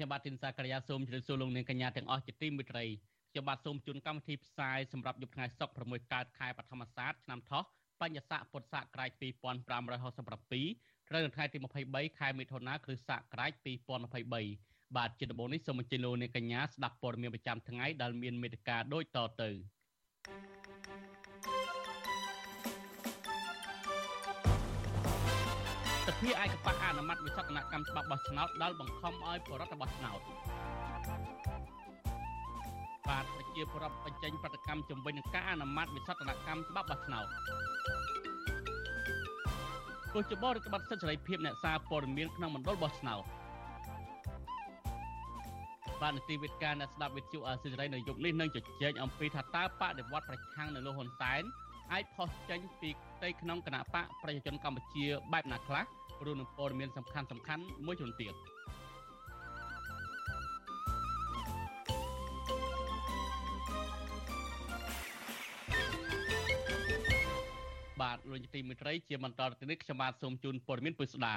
ខ្ញុំបាទទីនសាករិយាសូមជម្រាបសួរលោកអ្នកកញ្ញាទាំងអស់ជាទីមេត្រីខ្ញុំបាទសូមជូនកម្មវិធីផ្សាយសម្រាប់យប់ថ្ងៃសុក្រ6កើតខែបឋមសាទឆ្នាំថោះបញ្ញស័កពុទ្ធសករាជ2567ត្រូវនៅថ្ងៃទី23ខែមិថុនាគ្រិស្តសករាជ2023បាទជាដំបូងនេះសូមអញ្ជើញលោកអ្នកកញ្ញាស្ដាប់ព័ត៌មានប្រចាំថ្ងៃដែលមានមេត្តាដូចតទៅស ភាឯកបៈអនុម័តវិសតនកម្មច្បាប់បោះឆ្នោតដល់បង្ខំឲ្យបរដ្ឋបោះឆ្នោតបាទប្រជាពលរដ្ឋបញ្ចេញប្រតិកម្មជំវិញនឹងការអនុម័តវិសតនកម្មច្បាប់បោះឆ្នោតគូចបរដ្ឋបတ်សិទ្ធិសេរីភាពអ្នកសារព័ត៌មានក្នុងមណ្ឌលបោះឆ្នោតបាទនីតិវិទ្យាអ្នកស្ដាប់វិទ្យុអសិរ័យនៅយុគនេះនឹងជជែកអំពីថាតើបដិវត្តប្រឆាំងនៅលោកហ៊ុនសែនអាចផុសចេញពីផ្ទៃក្នុងគណៈបកប្រជាជនកម្ពុជាបែបណាខ្លះ រួមនឹងព័ត៌មានសំខាន់សំខាន់មួយចំនួនទៀតបាទលោកទីមិត្តរីជាបន្តទៅនេះខ្ញុំបាទសូមជូនព័ត៌មានពុស្ដា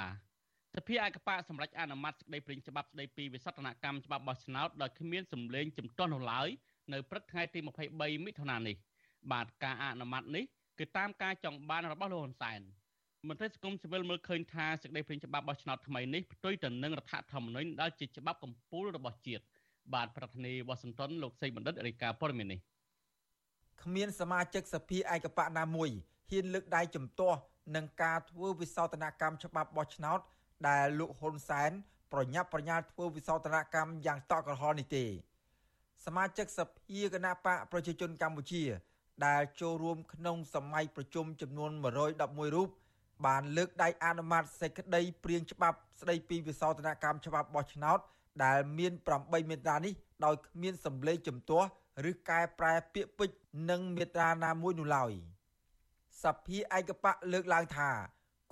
សភាឯកបៈសម្រាប់អនុម័តសេចក្តីព្រាងច្បាប់ស្តីពីវិសតនកម្មច្បាប់បោះឆ្នោតដោយគ្មានសម្លេងជំទាស់នោះឡើយនៅព្រឹកថ្ងៃទី23មិថុនានេះបាទការអនុម័តនេះគឺតាមការចង់បានរបស់លោកហ៊ុនសែន មន្ត្រីសង្គមស៊ីវិលមើលឃើញថាសេចក្តីព្រាងច្បាប់បោះឆ្នោតថ្មីនេះផ្ទុយទៅនឹងរដ្ឋធម្មនុញ្ញដែលជាច្បាប់កម្ពុជារបស់ជាតិបាទប្រធានាធិបតីវ៉ាស៊ីនតោនលោកសេកបណ្ឌិតរាយការណ៍ព័ត៌មាននេះគ្មានសមាជិកសភាឯកបៈណាមួយហ៊ានលើកដៃជំទាស់នឹងការធ្វើវិសោធនកម្មច្បាប់បោះឆ្នោត ដែលលោកហ៊ុនសែនប្រញាប់ប្រញាល់ធ្វើវិសោធនកម្មយ៉ាងតក់ក្រហល់នេះទេសមាជិកសភាគណៈបកប្រជាជនកម្ពុជា ដែលចូលរួមក្នុងសម័យប្រជុំចំនួន111រូប បានលើកដៃអនុម័តសេចក្តីព្រាងច្បាប់ស្តីពីវិសោធនកម្មច្បាប់បោះឆ្នោតដែលមាន8មេត្រានេះដោយគ្មានសម្លេងជំទាស់ឬកែប្រែពាក្យពេចន៍និងមេត្រាណាមួយនោះឡើយសភាឯកបៈលើកឡើងថា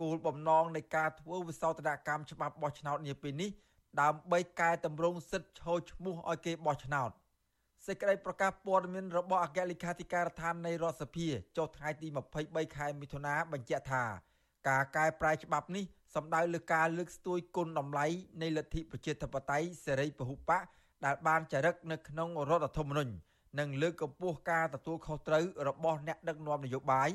គោលបំណងនៃការធ្វើវិសោធនកម្មច្បាប់បោះឆ្នោតនាពេលនេះដើម្បីកែតម្រង់សិទ្ធិឈរឈ្មោះឲ្យគេបោះឆ្នោតសេចក្តីប្រកាសព័ត៌មានរបស់អគ្គលេខាធិការដ្ឋាននៃរដ្ឋសភាចុះថ្ងៃទី23ខែមិថុនាបញ្ជាក់ថា ការកែប្រែច្បាប់នេះសំដៅលើការលើកស្ទួយគុណតម្លៃនៃលទ្ធិប្រជាធិបតេយ្យសេរីពហុបកដែលបានចារឹកនៅក្នុងរដ្ឋធម្មនុញ្ញនិងលើកកម្ពស់ការទទួលខុសត្រូវរបស់អ្នកដឹកនាំនយោបាយ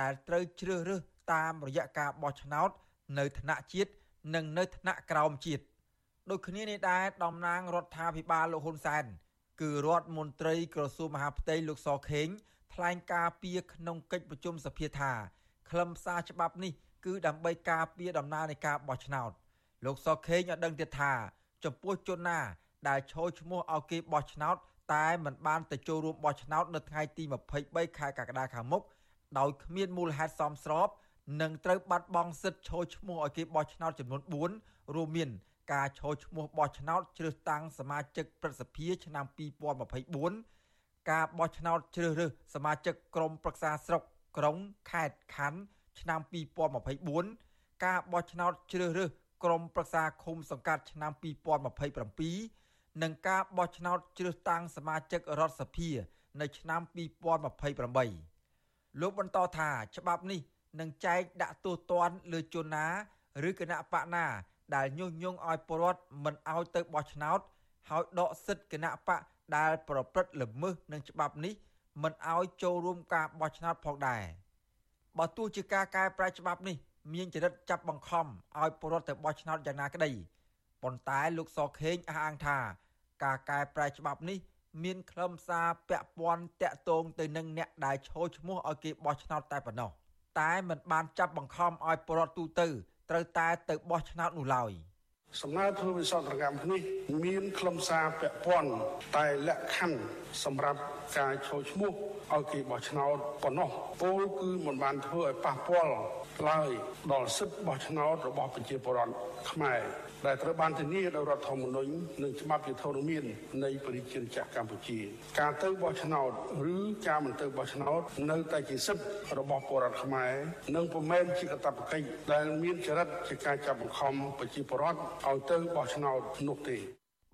ដែលត្រូវជ្រើសរើសតាមរយៈការបោះឆ្នោតនៅថ្នាក់ជាតិនិងនៅថ្នាក់ក្រោមជាតិដូចគ្នានេះដែរតំណាងរដ្ឋាភិបាលលោកហ៊ុនសែនគឺរដ្ឋមន្ត្រីក្រសួងមហាផ្ទៃលោកសខេងថ្លែងការពីក្នុងកិច្ចប្រជុំសភាថាខ្លឹមសារច្បាប់នេះ គឺដើម្បីការពារដំណើរនៃការបោះឆ្នោតលោកសខេងឲ្យដឹងទៀតថា ចំពោះជនណា ដែលឈរឈ្មោះឲ្យគេបោះឆ្នោត តែមិនបានទៅចូលរួមបោះឆ្នោតនៅថ្ងៃទី23ខែកក្កដាខាងមុខដោយគ្មានមូលហេតុសមស្របនឹងត្រូវបាត់បង់សិទ្ធិឈរឈ្មោះឲ្យគេបោះឆ្នោតចំនួន4រួមមាន ការឈរឈ្មោះបោះឆ្នោតជ្រើសតាំងសមាជិកព្រឹទ្ធសភាឆ្នាំ2024ការបោះឆ្នោតជ្រើសរើសសមាជិកក្រុមប្រឹក្សាស្រុកក្រុងខេត្តខណ្ឌ ឆ្នាំ2024ការបោះឆ្នោតជ្រើសរើសក្រុមប្រឹក្សាឃុំសង្កាត់ឆ្នាំ2027និងការបោះឆ្នោតជ្រើសតាំងសមាជិករដ្ឋសភា នៅឆ្នាំ2028លោកបន្តថាច្បាប់នេះនឹងចែកដាក់ទោសទណ្ឌលើជនណា ឬគណៈបកណា ដែលញុះញង់ឲ្យពលរដ្ឋមិនឲ្យទៅបោះឆ្នោតហើយដកសិទ្ធិគណៈបកដែលប្រព្រឹត្តល្មើសនឹងច្បាប់នេះមិនឲ្យចូលរួមការបោះឆ្នោតផងដែរ បើទោះជាការកែប្រែច្បាប់នេះមានចរិតចាប់បង្ខំឲ្យពលរដ្ឋទៅបោះឆ្នោតយ៉ាងណាក្តីប៉ុន្តែលោកសខេងអះអាងថា ការកែប្រែច្បាប់នេះ មានខ្លឹមសារពាក់ព័ន្ធតាក់ទងទៅនឹងអ្នកដែលឈរឈ្មោះឲ្យគេបោះឆ្នោតតែប៉ុណ្ណោះតែមិនបានចាប់បង្ខំឲ្យពលរដ្ឋទូទៅត្រូវតែទៅបោះឆ្នោតនោះឡើយ សំណើធ្វើវិសោធនកម្មនេះមានខ្លឹមសារពាក់ព័ន្ធតែលក្ខខណ្ឌសម្រាប់ការចូលឈ្មោះឲ្យគេបោះឆ្នោតប៉ុណ្ណោះពលគឺមិនបានធ្វើឲ្យប៉ះពាល់ឡើយដល់សិទ្ធិបោះឆ្នោតរបស់ប្រជាពលរដ្ឋខ្មែរដែលត្រូវបានធានាដោយរដ្ឋធម្មនុញ្ញនិងច្បាប់យុត្តិធម៌នៃប្រជាជាតិចាស់កម្ពុជា ការទៅបោះឆ្នោតឬការមិនទៅបោះឆ្នោតនៅតែជាសិទ្ធិរបស់ពលរដ្ឋខ្មែរនិងពុំមែនជាកាតព្វកិច្ចដែលមានចរិតជាការចាប់បង្ខំប្រជាពលរដ្ឋឲ្យទៅបោះឆ្នោតនោះទេ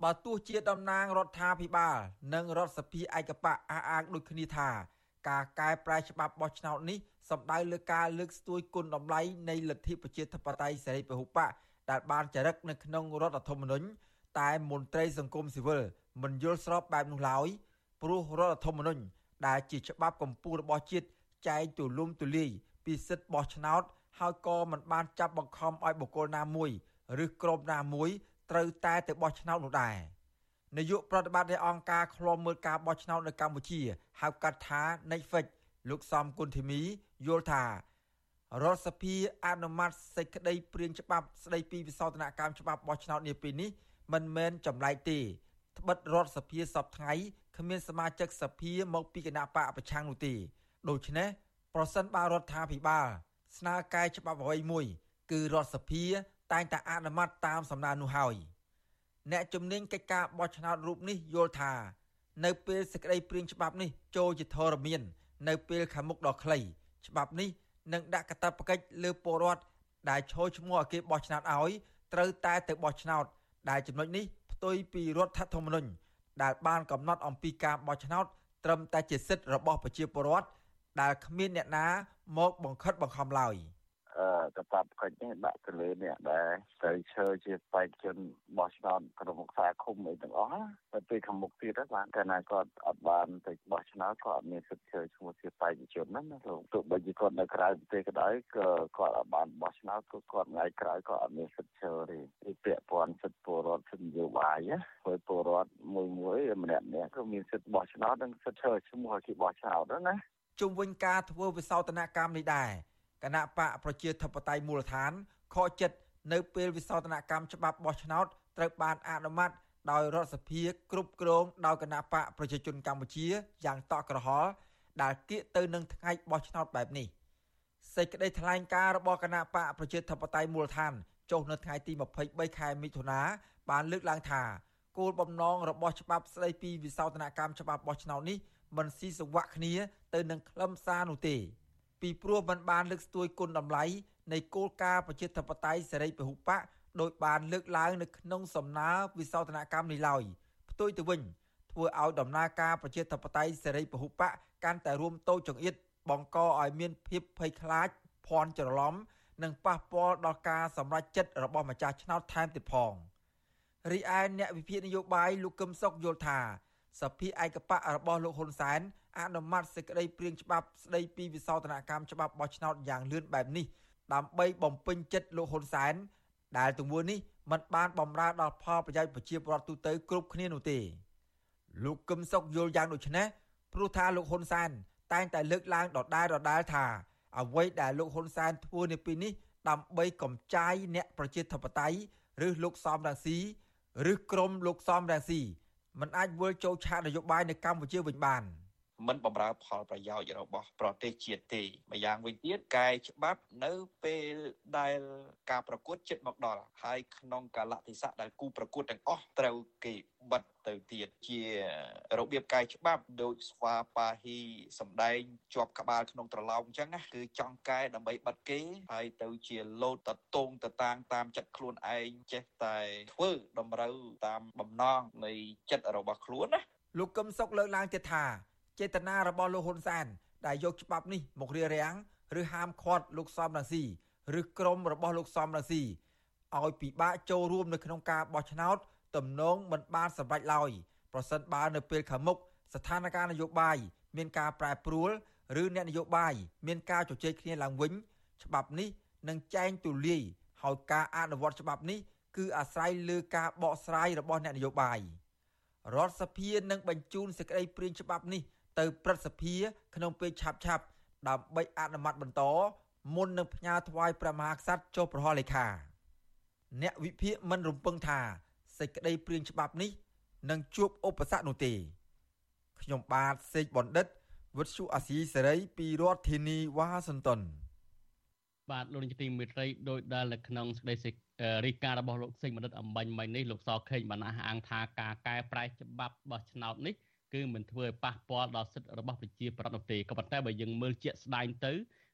បើទោះជាតំណាងរដ្ឋាភិបាល និងរដ្ឋសភាឯកបៈអះអាងដូចគ្នាថា ការកែប្រែច្បាប់បោះឆ្នោតនេះសំដៅលើការលើកស្ទួយគុណតម្លៃនៃលទ្ធិប្រជាធិបតេយ្យសេរីពហុបកដែលបានចរិតនៅក្នុងរដ្ឋធម្មនុញ្ញតែមន្ត្រីសង្គមស៊ីវិលមិនយល់ស្របបែបនោះឡើយព្រោះរដ្ឋធម្មនុញ្ញដែលជាច្បាប់កម្ពុជារបស់ជាតិចែងទូលំទូលាយពីសិទ្ធិបោះឆ្នោតហើយក៏មិនបានចាប់បង្ខំឲ្យបុគ្គលណាមួយ ឬក្រុមណាមួយត្រូវតែទៅបោះឆ្នោតនោះដែរនាយកប្រតិបត្តិនៃអង្គការឃ្លាំមើលការបោះឆ្នោតនៅកម្ពុជាហៅកាត់ថា NEXFIX លោកសំគុណធីមីយល់ថារដ្ឋសភាអនុម័តសេចក្តីព្រាងច្បាប់ស្តីពីវិសោធនកម្មច្បាប់បោះឆ្នោតនាពេលនេះមិនមែនចម្លែកទេត្បិតរដ្ឋសភាសពថ្ងៃគ្មានសមាជិកសភាមកពីគណៈបកប្រឆាំងនោះទេដូច្នេះប្រសិនបើរដ្ឋាភិបាលស្នើកែច្បាប់អ្វីមួយគឺរដ្ឋសភា តែងតែអនុម័តតាមសំណើនោះហើយអ្នកជំនាញកិច្ចការបោះឆ្នោតរូបនេះយល់ថានៅពេលសេចក្តីព្រាងច្បាប់នេះចូលជាធរមាន នៅពេលខាងមុខដ៏ខ្លីច្បាប់នេះនឹងដាក់កាតព្វកិច្ចលើពលរដ្ឋដែលឈរឈ្មោះឲ្យគេបោះឆ្នោតឲ្យត្រូវតែទៅបោះឆ្នោត ដែលចំណុចនេះផ្ទុយពីរដ្ឋធម្មនុញ្ញដែលបានកំណត់អំពីការបោះឆ្នោតត្រឹមតែជាសិទ្ធិរបស់ប្រជាពលរដ្ឋដែលគ្មានអ្នកណាមកបង្ខិតបង្ខំឡើយ។ កតាបកិច្ចនេះដាក់ទៅលើអ្នកដែលត្រូវឈើជាបេក្ខជនបោះឆ្នោតក្នុងខ្សែឃុំអីទាំងអស់តែពេលខាងមុខទៀតបានកាលណាគាត់អត់បានទៅបោះឆ្នោតគាត់អត់មានសិទ្ធិឈើឈ្មោះជាបេក្ខជនហ្នឹងណាលោកទោះបីជាគាត់នៅក្រៅប្រទេសក៏ដោយក៏គាត់អត់បានបោះឆ្នោតក៏គាត់ថ្ងៃក្រោយក៏អត់មានសិទ្ធិឈើទេពីពាក់ព័ន្ធសិទ្ធិពលរដ្ឋសិទ្ធិនយោបាយណាពលពលរដ្ឋមួយមួយម្នាក់ម្នាក់ក៏មានសិទ្ធិបោះឆ្នោតនិងសិទ្ធិឈើឈ្មោះឲ្យគេបោះឆ្នោតណាជុំវិញការធ្វើវិសោធនកម្មនេះដែរ គណៈបកប្រជាធិបតេយ្យមូលដ្ឋានខកចិត្តនៅពេលវិសោធនកម្មច្បាប់បោះឆ្នោតត្រូវបានអនុម័តដោយរដ្ឋសភាគ្រប់គ្រងដោយគណៈបកប្រជាជនកម្ពុជាយ៉ាងតក់ក្រហល់ដែលគៀកទៅនឹងថ្ងៃបោះឆ្នោតបែបនេះសេចក្តីថ្លែងការណ៍របស់គណៈបកប្រជាធិបតេយ្យមូលដ្ឋានចុះនៅថ្ងៃទី23ខែមិថុនាបានលើកឡើងថាគោលបំណងរបស់ច្បាប់ស្តីពីវិសោធនកម្មច្បាប់បោះឆ្នោតនេះមិនស៊ីសង្វាក់គ្នាទៅនឹងខ្លឹមសារនោះទេ ពីព្រោះมันបានលើកស្ទួយគុណតម្លៃនៃគោលការណ៍ប្រជាធិបតេយ្យសេរីពហុបកដោយបានលើកឡើងនៅក្នុងសំណើវិសោធនកម្មនេះឡើយផ្ទុយទៅវិញធ្វើឲ្យដំណើរការប្រជាធិបតេយ្យសេរីពហុបកកាន់តែរួមតូចចង្អៀតបង្កឲ្យមានភាពភ័យខ្លាចភ័ន្តច្រឡំនិងប៉ះពាល់ដល់ការសម្រេចចិត្តរបស់ម្ចាស់ឆ្នោតថែមទៀតផងរីឯអ្នកវិភាគនយោបាយលោកកឹមសុខយល់ថាសភាឯកបៈរបស់លោកហ៊ុនសែន អនុម័តសេចក្តីព្រាងច្បាប់ស្តីពីវិសោធនកម្មច្បាប់បោះឆ្នោតយ៉ាងលឿនបែបនេះដើម្បីបំពេញចិត្តលោកហ៊ុនសែនដែលទង្វើនេះមិនបានបំរើដល់ផលប្រយោជន៍ប្រជាពលរដ្ឋទូទៅគ្រប់គ្នានោះទេលោកកឹមសុខយល់យ៉ាងដូចនេះព្រោះថាលោកហ៊ុនសែនតែងតែលើកឡើងដដែលដដែលថាអ្វីដែលលោកហ៊ុនសែនធ្វើនៅពេលនេះដើម្បីកំចាយអ្នកប្រជាធិបតេយ្យឬលោកសំរងស៊ីឬក្រុមលោកសំរងស៊ីមិនអាចវិលចូលឆាកនយោបាយនៅកម្ពុជាវិញបាន។ មិនបំរើផលប្រយោជន៍របស់ប្រទេសជាតិទេម្យ៉ាងវិញទៀតកែច្បាប់នៅពេលដែលការប្រកួតចិត្តមកដល់ហើយក្នុងកាលៈទេសៈដែលគូប្រកួតទាំងអស់ត្រូវគេបិទទៅទៀតជារបៀបកែច្បាប់ដូចស្វាប៉ាហ៊ីសំដែងជាប់ក្បាលក្នុងត្រឡោកអញ្ចឹងណាគឺចង់កែដើម្បីបិទគេហើយទៅជាលោតតតងតតាំងតាមចិត្តខ្លួនឯងចេះតែធ្វើតម្រូវតាមបំណងនៃចិត្តរបស់ខ្លួនណាលោកកឹមសុខលើកឡើងទៀតថា ចេតនារបស់លោកហ៊ុនសែនដែលយកច្បាប់នេះមករារាំងឬហាមឃាត់លោកសំរងស៊ីឬក្រុមរបស់លោកសំរងស៊ីឲ្យពិបាកចូលរួមនៅក្នុងការបោះឆ្នោតទំនងមិនបានសម្រេចឡើយប្រសិនបើនៅពេលខាងមុខស្ថានភាពនយោបាយមានការប្រែប្រួលឬអ្នកនយោបាយមានការជជែកគ្នាឡើងវិញ ច្បាប់នេះនឹងចែងទូលាយហើយការអនុវត្តច្បាប់នេះគឺអាស្រ័យលើការបកស្រាយរបស់អ្នកនយោបាយរដ្ឋសភានឹងបញ្ជូនសេចក្តីព្រាងច្បាប់នេះ ទៅព្រឹទ្ធសភាក្នុងពេលឆាប់ឆាប់ដើម្បីអនុម័តបន្តមុននឹងផ្ញើថ្វាយព្រះមហាក្សត្រចុះប្រហោះលេខា អ្នកវិភាគមិនរំពឹងថាសេចក្តីព្រាងច្បាប់នេះនឹងជួបឧបសគ្គនោះទេខ្ញុំបាទសេកបណ្ឌិតវុទ្ធុអាស៊ីសេរីពីរដ្ឋធានីវ៉ាស៊ីនតោនបាទលោកនាយកទីមេត្រីដោយដែលនៅក្នុងសេចក្តីសេចរីការបស់លោកសេងបណ្ឌិតអំបញ្ញមិញនេះលោកសខេងបានអះអាងថាការកែប្រែច្បាប់បោះឆ្នោតនេះ គឺមិនធ្វើឲ្យប៉ះពាល់ដល់សិទ្ធិរបស់ប្រជាប្រដ្ឋនោះទេក៏ប៉ុន្តែបើយើងមើលជាក់ស្ដែងទៅ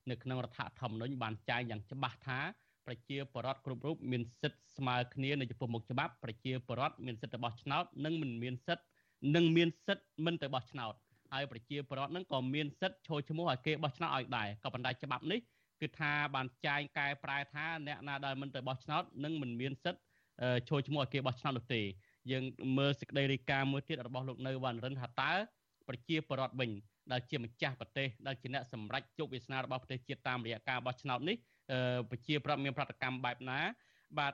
នៅក្នុងរដ្ឋធម្មនុញ្ញបានចែងយ៉ាងច្បាស់ថាប្រជាពលរដ្ឋគ្រប់រូបមានសិទ្ធិស្មើគ្នានៅចំពោះមុខច្បាប់ប្រជាពលរដ្ឋមានសិទ្ធិរបស់ឆ្នោតនិងមិនមានសិទ្ធិនិងមានសិទ្ធិមិនទៅបោះឆ្នោតហើយប្រជាពលរដ្ឋនឹងក៏មានសិទ្ធិចូលឈ្មោះឲ្យគេបោះឆ្នោតឲ្យដែរក៏ប៉ុន្តែច្បាប់នេះគឺថាបានចែងកែប្រែថាអ្នកណាដែលមិនទៅបោះឆ្នោតនឹងមិនមានសិទ្ធិចូលឈ្មោះឲ្យគេបោះឆ្នោតនោះទេ យើងមើលសេចក្តីរាយការណ៍មួយទៀតរបស់លោកនៅវណ្ណរិនថាតើប្រជាពលរដ្ឋវិញដែលជាម្ចាស់ប្រទេសដែលជាអ្នកសម្រេចជោគវាសនារបស់ប្រទេសជាតិតាមរយៈការបោះឆ្នោតនេះប្រជាប្រដ្ឋមានប្រតិកម្មបែបណា បាទ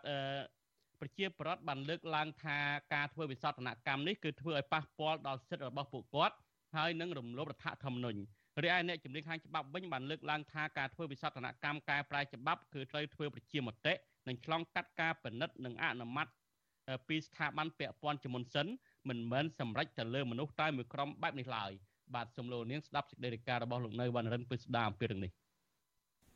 ប្រជាប្រដ្ឋបានលើកឡើងថាការធ្វើវិសោធនកម្មនេះគឺធ្វើឲ្យប៉ះពាល់ដល់សិទ្ធិរបស់ពួកគាត់ហើយនឹងរំលោភរដ្ឋធម្មនុញ្ញរីឯអ្នកជំនាញខាងច្បាប់វិញបានលើកឡើងថាការធ្វើវិសោធនកម្មកែប្រែច្បាប់គឺត្រូវធ្វើប្រជាមតិនិងឆ្លងកាត់ការពិនិត្យនិងអនុម័ត ពីស្ថាប័នពាក់ព័ន្ធជាមុនសិនមិនមែនសម្រេចទៅលើមនុស្សតែមួយក្រុមបែបនេះឡើយបាទសូមលោកនាងស្ដាប់សេចក្តីរាយការណ៍របស់លោកនៅវណ្ណរិនពិស្ដាអំពីរឿងនេះ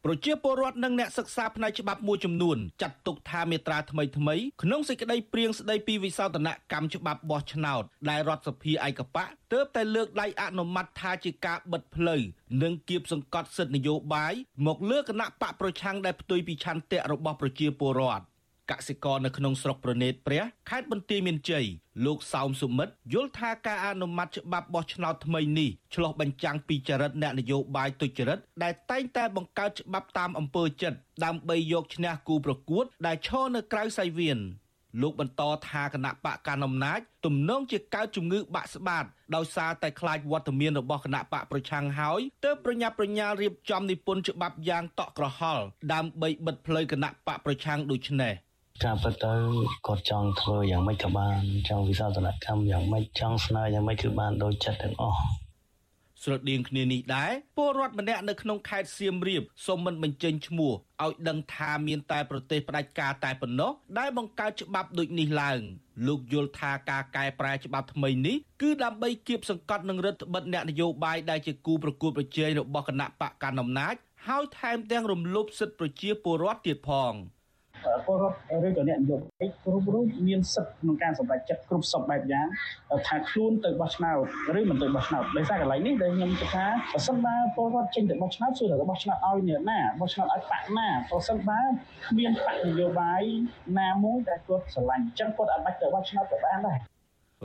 ប្រជាពលរដ្ឋនិងអ្នកសិក្សាផ្នែកច្បាប់មួយចំនួនចាត់ទុកថាមេត្រាថ្មីថ្មីក្នុងសេចក្តីព្រៀងស្តីពីវិសោធនកម្មច្បាប់បោះឆ្នោតដែលរដ្ឋសភាឯកបៈទើបតែលើកដៃអនុម័តថាជាការបិទផ្លូវនិងគៀបសង្កត់សិទ្ធិនយោបាយមកលើគណៈបកប្រឆាំងដែលផ្ទុយពីឆន្ទៈរបស់ប្រជាពលរដ្ឋ កសិករនៅក្នុងស្រុកប្រណេតព្រះខេត្តបន្ទាយមានជ័យលោកសោមសុមិតយល់ថាការអនុម័តច្បាប់បោះឆ្នោតថ្មីនេះឆ្លោះបញ្ចាំងពីចរិតអ្នកនយោបាយទុច្ចរិតដែលតែងតែបង្កើតច្បាប់តាមអំពើចិត្តដើម្បីយកឈ្នះគូប្រកួត ដែលឈរនៅក្រៅសៃវៀនលោកបន្តថាគណៈបកកណ្ដាលអំណាចទំនងជាកើតជំងឺបាក់ស្បាតដោយសារតែខ្លាចវត្តមានរបស់គណៈបកប្រឆាំងហើយទើបប្រញាប់ប្រញាល់រៀបចំនិពន្ធច្បាប់យ៉ាងតក់ក្រហល់ដើម្បីបិទផ្លូវគណៈបកប្រឆាំងដូចនេះ។ ការពិតទៅគាត់ចង់ធ្វើយ៉ាងម៉េចក៏បានចង់វិសោធនកម្មយ៉ាងម៉េចចង់ស្នើយ៉ាងម៉េចគឺបានដោយចិត្តទាំងអស់ស្រដៀងគ្នានេះដែរពលរដ្ឋម្នាក់នៅក្នុងខេត្តសៀមរាបសូមមិនបញ្ចេញឈ្មោះឲ្យដឹងថាមានតែប្រទេសផ្ដាច់ការតែប៉ុណ្ណោះដែលបង្កើតច្បាប់ដូចនេះឡើងលោកយល់ថាការកែប្រែច្បាប់ថ្មីនេះគឺដើម្បីគៀបសង្កត់នឹងរដ្ឋបិទអ្នកនយោបាយដែលជាគូប្រកួតប្រជែងរបស់គណៈបកកណ្ដាលអំណាចហើយថែមទាំងរំលោភសិទ្ធិប្រជាពលរដ្ឋទៀតផង។ ពលរដ្ឋឬក៏អ្នកនយោបាយគ្រប់រូបមានសិទ្ធិក្នុងការសម្រេចចិត្តគ្រប់សពបែបយ៉ាងថាខ្លួនទៅបោះឆ្នោតឬមិនទៅបោះឆ្នោតដោយសារកន្លែងនេះដែលខ្ញុំគិតថាបើសិនបើពលរដ្ឋចេញទៅបោះឆ្នោតសួរថាបោះឆ្នោតឲ្យអ្នកណាបោះឆ្នោតឲ្យបកណាបើសិនបើគ្មានបកនយោបាយណាមួយដែលគាត់ស្រឡាញ់អញ្ចឹងគាត់អាចបាច់ទៅបោះឆ្នោតក៏បានដែរ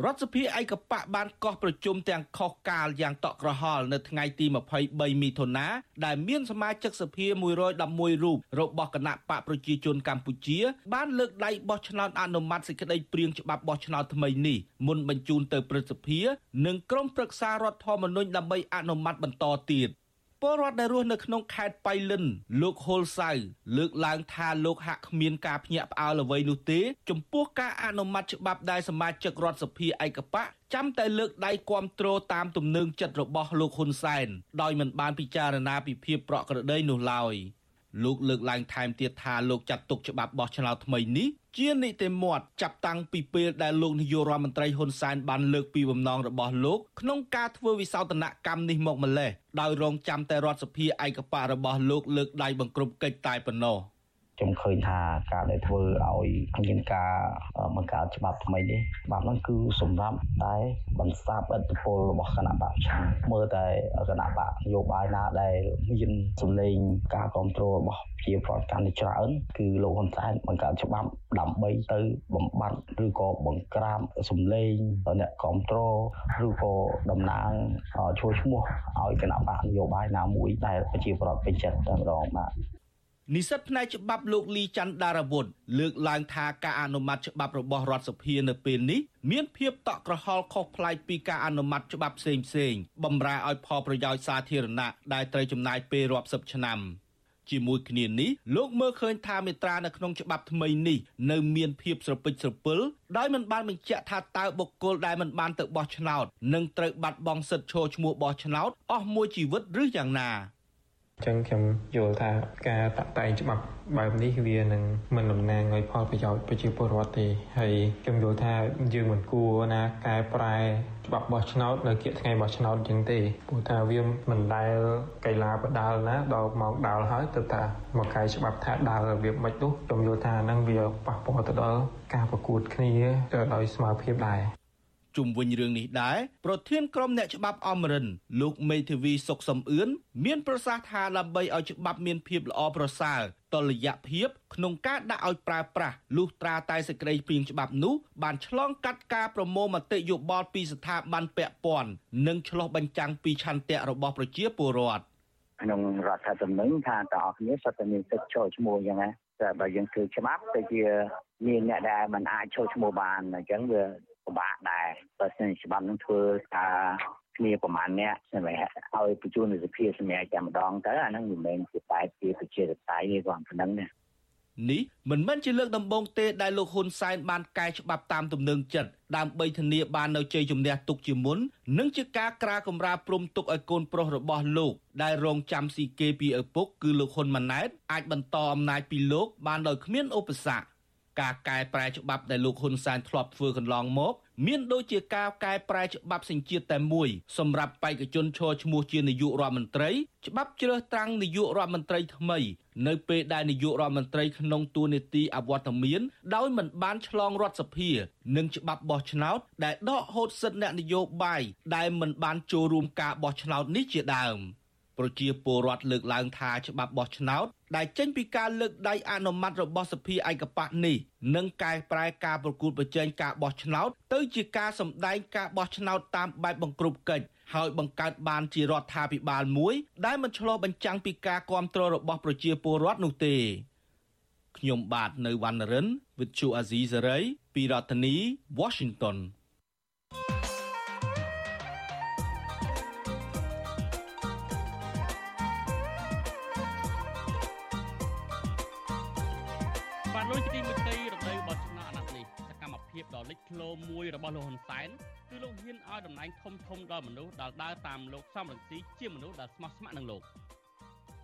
រដ្ឋសភាឯកបៈបានកោះប្រជុំទាំងខុសកាលយ៉ាងតក់ក្រហល់នៅថ្ងៃទី23មិថុនាដែលមានសមាជិកសភា111រូបរបស់គណៈបកប្រជាជនកម្ពុជា បានលើកដៃបោះឆ្នោតអនុម័តសេចក្តីព្រាងច្បាប់បោះឆ្នោតថ្មីនេះមុនបញ្ជូនទៅព្រឹទ្ធសភា និងក្រុមប្រឹក្សារដ្ឋធម្មនុញ្ញដើម្បីអនុម័តបន្តទៀត ពលរដ្ឋដែលរស់នៅក្នុងខេត្តបៃលិនលោកហុលសៅលើកឡើងថាលោកហាក់គ្មានការភ្ញាក់ផ្អើលអ្វីនោះទេ ចំពោះការអនុម័តច្បាប់ដែលសមាជិករដ្ឋសភាឯកបៈចាំតែលើកដៃគាំទ្រតាមទំនឹងចិត្តរបស់លោកហ៊ុនសែនដោយមិនបានពិចារណាពីភាពប្រក្រតីនោះឡើយ។ លោកលើកឡើងថែមទៀតថាលោកចាត់ទុកច្បាប់បោះឆ្នោតថ្មីនេះជានីតិមាត់ចាប់តាំងពីពេលដែលលោកនាយករដ្ឋមន្ត្រីហ៊ុនសែនបានលើកពីបំណងរបស់លោកក្នុងការធ្វើវិសោធនកម្មនេះមកម្លេះដោយរងចាំតែរដ្ឋសភាឯកបៈរបស់លោកលើកដៃបង្ក្រប់កិច្ចតែប៉ុណ្ណោះ។ ខ្ញុំឃើញថាការដែលធ្វើឲ្យមានការបង្កើតច្បាប់ថ្មីនេះច្បាប់ហ្នឹងគឺសម្រាប់តែបន្សាបឥទ្ធិពលរបស់គណៈបកឆាំមើលតែគណៈបកនយោបាយណាដែលមានសម្លេងការគ្រប់គ្រងរបស់ជាប្រតិកម្មច្រើនគឺលោកហ៊ុនសែនបង្កើតច្បាប់ដើម្បីទៅបំបត្តិឬក៏បង្ក្រាបសម្លេងអ្នកគ្រប់គ្រងឬក៏តំណាងជួយឈ្មោះឲ្យគណៈបកនយោបាយណាមួយដែលប្រជាប្រដ្ឋពេញចិត្តតែម្ដងបាទ និស្សិតផ្នែកច្បាប់លោកលីច័ន្ទដារវុធលើកឡើងថាការអនុម័តច្បាប់របស់រដ្ឋសភានៅពេលនេះមានភាពតក់ក្រហល់ខុសប្លែកពីការអនុម័តច្បាប់ផ្សេងផ្សេងបំរើឲ្យផលប្រយោជន៍សាធារណៈដែលត្រូវចំណាយពេលរាប់សិបឆ្នាំជាមួយគ្នានេះលោកមើលឃើញថាមេត្រានៅក្នុងច្បាប់ថ្មីនេះនៅមានភាពស្រពិចស្រពិលដោយមិនបានបញ្ជាក់ថាតើបុគ្គលដែលមិនបានទៅបោះឆ្នោតនឹងត្រូវបាត់បង់សិទ្ធិឈរឈ្មោះបោះឆ្នោតអស់មួយជីវិតឬយ៉ាងណា ចឹងខ្ញុំយល់ថាការតាក់តែងច្បាប់បែបនេះវានឹងមិនតំណាងឲ្យផលប្រយោជន៍ប្រជាពលរដ្ឋទេហើយខ្ញុំយល់ថាយើងមិនគួរណាកែប្រែច្បាប់បោះឆ្នោតនៅគៀកថ្ងៃបោះឆ្នោតចឹងទេព្រោះថាវាមិនដែលកីឡាបដាល់ណាដល់មកដាល់ហើយទៅថាមកកែច្បាប់ថាដាល់របៀបមិននោះខ្ញុំយល់ថានឹងវាប៉ះពាល់ទៅដល់ការប្រកួតគ្នាទៅដោយស្មើភាពដែរ ជុំវិញរឿងនេះដែរប្រធានក្រុមអ្នកច្បាប់អមរិនលោកមេធាវីសុកសំអឿនមានប្រសាសន៍ថាដើម្បីឲ្យច្បាប់មានភាពល្អប្រសើរតលយៈភាពក្នុងការដាក់ឲ្យប្រើប្រាស់លុះត្រាតែសេចក្តីព្រៀងច្បាប់នោះបានឆ្លងកាត់ការប្រមូលមតិយោបល់ពីស្ថាប័នពាក់ព័ន្ធនិងឆ្លោះបញ្ចាំងពីឆន្ទៈរបស់ប្រជាពលរដ្ឋក្នុងរដ្ឋធម្មនុញ្ញថាតើអស់គ្នាសុទ្ធតែមានសិទ្ធិចូលឈ្មោះអញ្ចឹងណាតែបើយើងធ្វើច្បាប់ទៅជាមានអ្នកដែលមិនអាចចូលឈ្មោះបានអញ្ចឹងវា ពិបាកដែរបើសិនច្បាប់នឹងធ្វើថាគ្នាប្រហែលអ្នកសម្រាប់ឲ្យបញ្ជូននៅសភាសម្រាប់តែម្ដងទៅអាហ្នឹងមិនមែនជាបែបជាប្រជាធិបតេយ្យទេគាត់ប៉ុណ្ណឹងណានេះមិនមែនជាលើកដំបូងទេដែលលោកហ៊ុនសែនបានកែច្បាប់តាមទំនឹងចិត្តដើម្បីធានាបាននៅជ័យជំនះទុកជាមុននិងជាការក្រាកម្រាព្រំទុកឲ្យកូនប្រុសរបស់លោកដែលរងចាំស៊ីគេពីឪពុកគឺលោកហ៊ុនម៉ាណែតអាចបន្តអំណាចពីលោកបានដោយគ្មានឧបសគ្គ ការកែប្រែច្បាប់ដែលលោកហ៊ុនសែនធ្លាប់ធ្វើកន្លងមក មានដូចជាការកែប្រែច្បាប់សញ្ជាតិតែមួយសម្រាប់បេក្ខជនឈរឈ្មោះជានាយករដ្ឋមន្ត្រីច្បាប់ជ្រើសតាំងនាយករដ្ឋមន្ត្រីថ្មី នៅពេលដែលនាយករដ្ឋមន្ត្រីក្នុងតួនាទីអវត្តមាន ដោយមិនបានឆ្លងរដ្ឋសភា និងច្បាប់បោះឆ្នោត ដែលដកហូតសិទ្ធិអ្នកនយោបាយដែលមិនបានចូលរួមការបោះឆ្នោតនេះជាដើម។ប្រជាពលរដ្ឋលើកឡើងថាច្បាប់បោះឆ្នោត ដែលចេញពីការលើកដៃអនុម័តរបស់សភាឯកបៈនេះនឹងកែប្រែការប្រគួតប្រជែងការបោះឆ្នោតទៅជាការសម្ដែងការបោះឆ្នោតតាមបែបបង្ក្រប់កិច្ចហើយបង្កើតបានជារដ្ឋាភិបាលមួយ ដែលមិនឆ្លោះបញ្ចាំងពីការគ្រប់គ្រងរបស់ប្រជាពលរដ្ឋនោះទេខ្ញុំបាទនៅវណ្ណរិន With Chu Azizi Saray ពីរដ្ឋធានី Washington ដ៏លេចធ្លោមួយរបស់លោកហ៊ុនសែនគឺលោកហ៊ានឲ្យតំណែងធំធំដល់មនុស្សដែលដើរតាមលោកសំរងស៊ីជាមនុស្សដែលស្មោះស្ម័គ្រនឹងលោក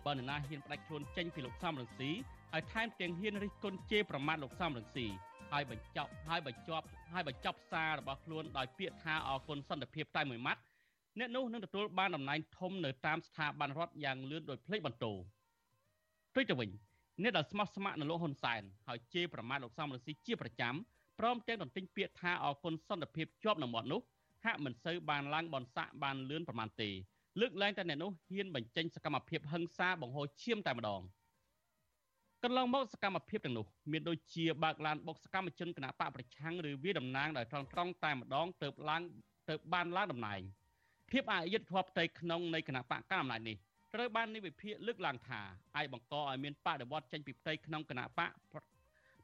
បើនរណាហ៊ានផ្ដាច់ខ្លួនចេញពីលោកសំរងស៊ីហើយថែមទាំងហ៊ានរិះគន់ជេរប្រមាថលោកសំរងស៊ីហើយបញ្ចប់ហើយបញ្ចប់ហើយបញ្ចប់សាររបស់ខ្លួនដោយពាក្យថាអគុណសន្តិភាពតែមួយម៉ាត់អ្នកនោះនឹងទទួលបានតំណែងធំនៅតាមស្ថាប័នរដ្ឋយ៉ាងលឿនដោយភ្លេចបន្ទោដូចទៅវិញអ្នកដែលស្មោះស្ម័គ្រនឹងលោកហ៊ុនសែនហើយជេរប្រមាថលោកសំរងស៊ីជាប្រចាំ ព្រមទាំងទន្ទិញពាក្យថាអគុណសន្តិភាពជាប់នៅមាត់នោះហាក់មិនសូវបានឡើងបនស័កបានលឿនប្រមាណទេលើកឡើងតែអ្នកនោះហ៊ានបញ្ចេញសកម្មភាពហិង្សាបង្ហូរឈាមតែម្ដងកន្លងមកសកម្មភាពទាំងនោះមានដូចជាបើកឡានបុកសកម្មជនគណៈបកប្រឆាំងឬវាតំណាងដោយត្រង់ត្រង់តែម្ដងទៅឡើងទៅបានឡើងតំណែងភាពអយុត្តិធម៌ផ្ទៃក្នុងនៃគណៈបកកណ្ដាលអំណាចនេះត្រូវបាននិវិភាកលើកឡើងថាអាចបង្កឲ្យមានបដិវត្តចេញពីផ្ទៃក្នុងគណៈបក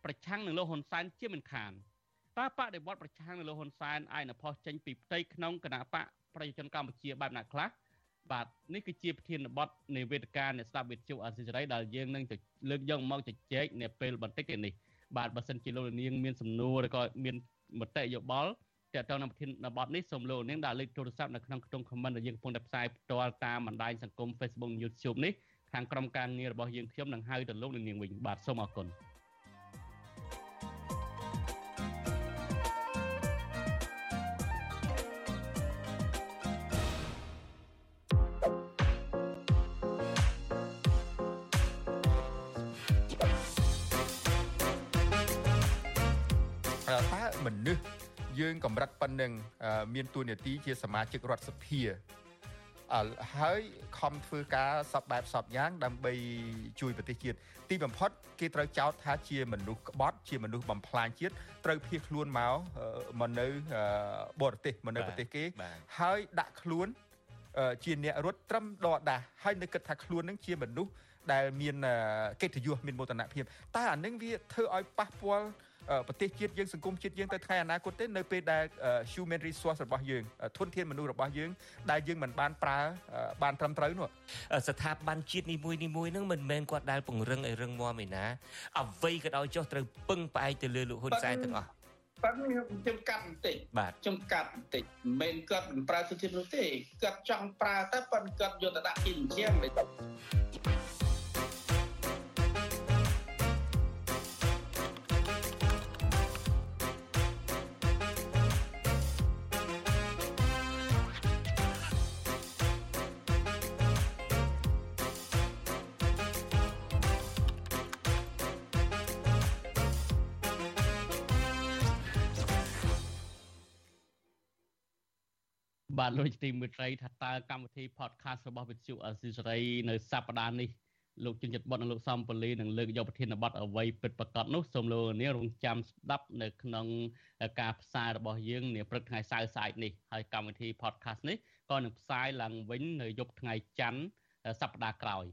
ប្រឆាំងនឹងលោកហ៊ុនសែនជាមិនខានតើបដិវត្តប្រឆាំងនឹងលោកហ៊ុនសែនអាចនផុសចេញពីផ្ទៃក្នុងគណៈបកប្រជាជនកម្ពុជាបែបណាខ្លះបាទនេះគឺជាប្រធានបទនៃវេទិកានៃស្ដាប់វិទ្យុអាស៊ីសេរីដែលយើងនឹងលើកយកមកជជែកនៅពេលបន្តិចទៀតនេះបាទបើសិនជាលោកនាងមានសំណួរឬក៏មានមតិយោបល់តើតើនៅប្រធានបទនេះសូមលោកនាងដាក់លេខទូរស័ព្ទនៅក្នុងខ្ទង់ comment ដែលយើងកំពុងតែផ្សាយផ្ទាល់តាមបណ្ដាញសង្គម Facebook YouTube នេះខាងក្រុមការងាររបស់យើងខ្ញុំនឹងហៅទៅលោកនាងវិញបាទសូមអរគុណ មនុស្សយើងកម្រិតប៉ុណ្ណឹងមានទួនាទីជាសមាជិករដ្ឋសភាហើយខំធ្វើការសពបែបសពយ៉ាង ដើម្បីជួយប្រទេសជាតិទីបំផុតគេត្រូវចោទថាជាមនុស្សក្បត់ជាមនុស្សបំផ្លាញជាតិត្រូវភៀសខ្លួនមកមកនៅបរទេសមកនៅប្រទេសគេ ហើយដាក់ខ្លួនជាអ្នករត់ត្រឹមដដាស់ហើយនៅគិតថាខ្លួននឹងជាមនុស្សដែលមានកិត្តិយសមានមោទនភាពតែអានឹងវាធ្វើឲ្យប៉ះពាល់ ប្រទេសជាតិយើងសង្គមជាតិយើងទៅថ្ងៃអនាគតទេនៅពេលដែល human resource របស់យើងធនធានមនុស្សរបស់យើងដែលយើងមិនបានប្រើបានត្រឹមត្រូវនោះស្ថាប័នជាតិនីមួយនីមួយហ្នឹងមិនមែនគាត់ដែលពង្រឹងឲ្យរឹងមាំឯណាអ្វីក៏ដោយចុះត្រូវពឹងផ្អែកទៅលើលោកហ៊ុនសែនទាំងអស់ប៉ិនខ្ញុំកាត់បន្តិចបាទខ្ញុំកាត់បន្តិចមិនមែនគាត់មិនប្រើទុតិយនោះទេគាត់ចង់ប្រើតែប៉ុនគាត់យកទៅដាក់ជាជាង បាទលោកទីមិត្តរីថាតើកម្មវិធី podcast របស់វិទ្យុអស៊ីសេរីនៅសប្តាហ៍នេះលោកជុនចិត្តបុតនិងលោកសំពលីនឹងលើកយកប្រធានបទអ្វីពិតប្រាកដនោះសូមលោកនាងរងចាំស្ដាប់នៅក្នុងការផ្សាយរបស់យើងនាព្រឹកថ្ងៃសៅរ៍ស្អែកនេះហើយកម្មវិធី podcast នេះក៏នឹងផ្សាយឡើងវិញនៅយប់ថ្ងៃច័ន្ទសប្តាហ៍ក្រោយ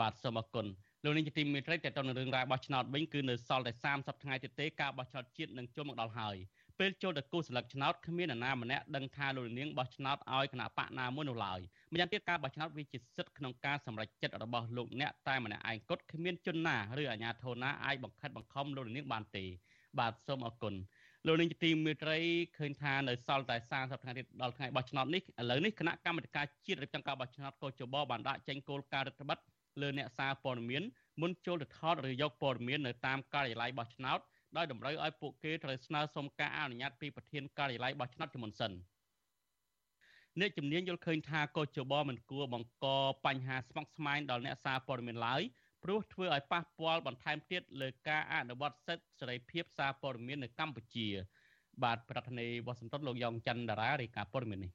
បាទសូមអរគុណលោកនាងជាទីមេត្រីតទៅនឹងរឿងរ៉ាវបោះឆ្នោតវិញគឺនៅសល់តែ30ថ្ងៃទៀតទេការបោះឆ្នោតជាតិនឹងចូលមកដល់ហើយ ពេលចូលទៅគូសស្លឹកឆ្នោតគ្មាននរណាម្នាក់ដឹងថាលោកនាងបោះឆ្នោតឲ្យគណៈបកណាមួយនោះឡើយម្យ៉ាងទៀតការបោះឆ្នោតវាជាសិទ្ធិក្នុងការសម្រេចចិត្តរបស់លោកអ្នកតែម្នាក់ឯងគត់គ្មានជនណាឬអាជ្ញាធរណាអាចបង្ខិតបង្ខំលោកនាងបានទេបាទសូមអរគុណលោកនាងជាទីមេត្រីឃើញថានៅសល់តែ30ថ្ងៃទៀតដល់ថ្ងៃបោះឆ្នោតនេះឥឡូវនេះគណៈកម្មាធិការជាតិរៀបចំការបោះឆ្នោតកោជបបានដាក់ចេញគោលការណ៍រដ្ឋបတ်លើអ្នកសារព័ត៌មានមុនចូលទៅថតឬយកព័ត៌មាននៅតាមការិយាល័យបោះឆ្នោត ដោយតម្រូវឲ្យពួកគេត្រូវស្នើសុំការអនុញ្ញាតពីប្រធានការិយាល័យបោះឆ្នោតជាមុនសិនអ្នកជំនាញយល់ឃើញថាកោជបមិនគួរបង្កបញ្ហាស្មុគស្មាញដល់អ្នកសារព័ត៌មានឡើយព្រោះធ្វើឲ្យប៉ះពាល់បន្ថែមទៀតលើការអនុវត្តសិទ្ធិសេរីភាពសារព័ត៌មាននៅកម្ពុជា បាទប្រធានាធិបតីវ៉ាស៊ីនតោនលោកយ៉ងច័ន្ទតារារាយការណ៍ព័ត៌មាននេះ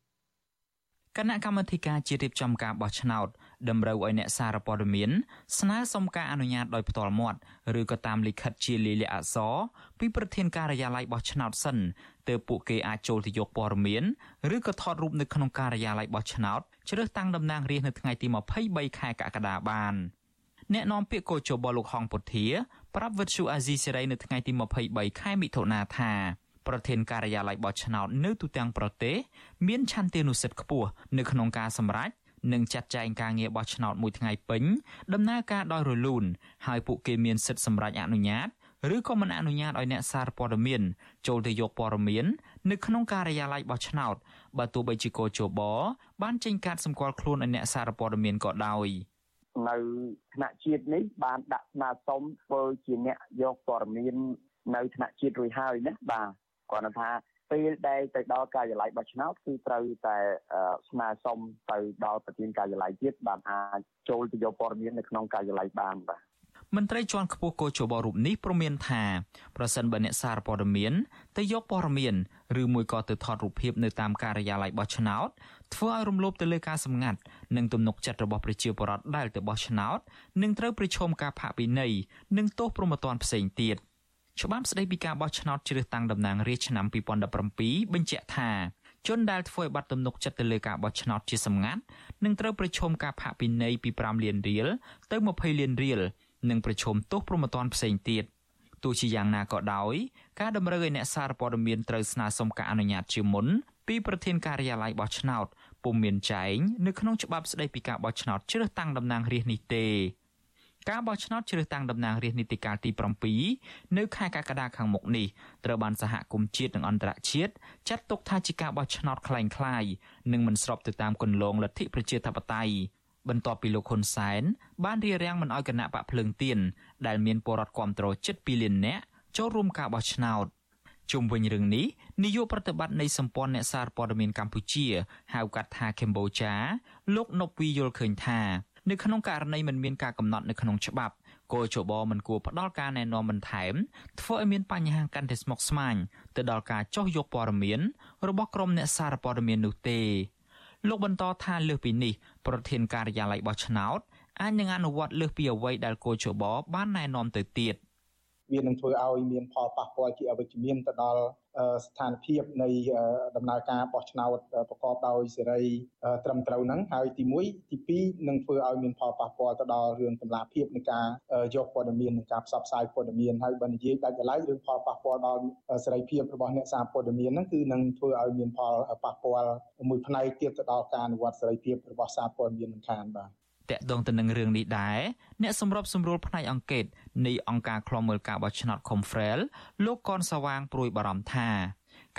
គណៈកម្មាធិការជាតិរៀបចំការបោះឆ្នោតតម្រូវឲ្យអ្នកសារព័ត៌មានស្នើសុំការអនុញ្ញាតដោយផ្ទាល់មាត់ឬក៏តាមលិខិតជាលាយលក្ខណ៍អក្សរពីប្រធានការិយាល័យបោះឆ្នោតសិនទើបពួកគេអាចចូលទៅយកព័ត៌មានឬក៏ថតរូបនៅក្នុងការិយាល័យបោះឆ្នោតជ្រើសតាំងតំណាងរាស្ត្រនៅថ្ងៃទី23ខែកក្កដាបានអ្នកនាំពាក្យកោជបលោកហងពុធាប្រាប់វិទ្យុអាស៊ីសេរីនៅថ្ងៃទី23ខែមិថុនាថា ប្រធានការិយាល័យបោះឆ្នោតនៅទូទាំងប្រទេសមានឆន្ទានុសិទ្ធិខ្ពស់នៅក្នុងការសម្រេចនិងចាត់ចែងការងារបោះឆ្នោតមួយថ្ងៃពេញដំណើរការដោយរលូនហើយពួកគេមានសិទ្ធិសម្រេចអនុញ្ញាតឬក៏មិនអនុញ្ញាតឲ្យអ្នកសារព័ត៌មានចូលទៅយកព័ត៌មាននៅក្នុងការិយាល័យបោះឆ្នោតបើទោះបីជាកោជបបានចេញកាត់សម្គាល់ខ្លួនឲ្យអ្នកសារព័ត៌មានក៏ដោយនៅថ្នាក់ជាតិនេះបានដាក់ស្នើសុំធ្វើជាអ្នកយកព័ត៌មាននៅថ្នាក់ជាតិរួចហើយណាបាទ គាត់ថាពេលដែលទៅដល់ការិយាល័យបោះឆ្នោតគឺត្រូវតែស្នើសុំទៅដល់ប្រធានការិយាល័យទៀតបានអាចចូលទៅយកព័ត៌មាននៅក្នុងការិយាល័យបានបាទមន្ត្រីជាន់ខ្ពស់កោជបរូបនេះព្រមានថាប្រសិនបើអ្នកសារព័ត៌មានទៅយកព័ត៌មានឬមួយក៏ទៅថតរូបភាពនៅតាមការិយាល័យបោះឆ្នោតធ្វើឲ្យរំលោភទៅលើការសម្ងាត់និងទំនុកចិត្តរបស់ប្រជាពលរដ្ឋដែលទៅបោះឆ្នោតនឹងត្រូវប្រឈមការផាកពិន័យនិងទោសប្រមទ័នផ្សេងទៀត។ ច្បាប់ស្តីពីការបោះឆ្នោតជ្រើសតាំងតំណាងរាស្ត្រឆ្នាំ2017បញ្ជាក់ថាជនដែលធ្វើឲ្យបាត់ទំនុកចិត្តទៅលើការបោះឆ្នោតជាសម្ងាត់នឹងត្រូវប្រឈមការផាកពិន័យពី5លានរៀលទៅ20លានរៀលនិងប្រឈមទោសប្រមទ័នផ្សេងទៀតទោះជាយ៉ាងណាក៏ដោយការតម្រូវឲ្យអ្នកសារព័ត៌មានត្រូវស្នើសុំការអនុញ្ញាតជាមុនពីប្រធានការិយាល័យបោះឆ្នោតពុំមានចែងនៅក្នុងច្បាប់ស្តីពីការបោះឆ្នោតជ្រើសតាំងតំណាងរាស្ត្រនេះទេ ការបោះឆ្នោតជ្រើសតាំងតំណាងរាស្ត្រនីតិកាលទី7នៅខែកក្កដាខាងមុខនេះត្រូវបានសហគមន៍ជាតិនិងអន្តរជាតិចាត់ទុកថាជាការបោះឆ្នោតคล้ายៗនិងមិនស្របទៅតាមគន្លងលទ្ធិប្រជាធិបតេយ្យបន្ទាប់ពីលោកហ៊ុនសែនបានរៀបរៀងមិនអោយគណៈបកភ្លើងទៀនដែលមានពលរដ្ឋគ្រប់គ្រងជិត2លាននាក់ចូលរួមការបោះឆ្នោតជុំវិញរឿងនេះនាយកប្រតិបត្តិនៃសម្ព័ន្ធអ្នកសារព័ត៌មានកម្ពុជាហៅកាត់ថាកម្ពុជាលោកនប់វីយល់ឃើញថា នៅក្នុងករណីមិនមានការកំណត់នៅក្នុងច្បាប់គោជបមិនគួរផ្ដល់ការណែនាំបន្ថែមធ្វើឲ្យមានបញ្ហាកាន់តែស្មុគស្មាញទៅដល់ការចោះយកព័ត៌មានរបស់ក្រុមអ្នកសារព័ត៌មាននោះទេលោកបន្តថាលើសពីនេះប្រធានការិយាល័យបោះឆ្នោតអាចនឹងអនុវត្តលើសពីអ្វីដែលគោជបបានណែនាំទៅទៀតវានឹងធ្វើឲ្យមានផលប៉ះពាល់ជាអវិជ្ជមានទៅដល់ ស្ថានភាពនៃដំណើរការបោះឆ្នោតប្រកបដោយសេរីត្រឹមត្រូវហ្នឹងហើយទី1ទី2នឹងធ្វើឲ្យមានផលប៉ះពាល់ទៅដល់រឿងតម្លាភាពនៃការយកព័ត៌មាននិងការផ្សព្វផ្សាយព័ត៌មានហើយបើនិយាយដាច់ដライរឿងផលប៉ះពាល់ដល់សេរីភាពរបស់អ្នកសារព័ត៌មានហ្នឹងគឺនឹងធ្វើឲ្យមានផលប៉ះពាល់មួយផ្នែកទៀតទៅដល់ការអនុវត្តសេរីភាពរបស់សារព័ត៌មានមិនខានបាទ តកតងទៅនឹងរឿងនេះដែរអ្នកសម្របសម្រួលផ្នែកអង្គការនៃអង្គការឃ្លាំមើលការបោះឆ្នោត Confrel លោកកនសវាងព្រួយបារម្ភថា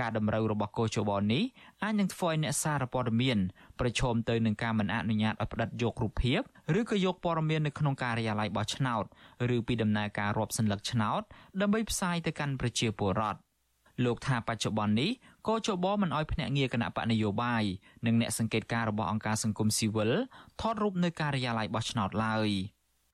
ការតម្រូវរបស់កោជបនេះអាចនឹងធ្វើឲ្យអ្នកសារព័ត៌មានប្រឈមទៅនឹងការមិនអនុញ្ញាតឲ្យផ្តិតយករូបភាពឬក៏យកព័ត៌មាននៅក្នុងការិយាល័យបោះឆ្នោតឬពីដំណើរការរាប់សន្លឹកឆ្នោតដើម្បីផ្សាយទៅកាន់ប្រជាពលរដ្ឋលោកថាបច្ចុប្បន្ននេះក៏ជបមិនអោយភ្នាក់ងារគណៈបកនយោបាយនិងអ្នកសង្កេតការរបស់អង្គការសង្គមស៊ីវិលថតរូបនៅការិយាល័យបោះឆ្នោតឡើយ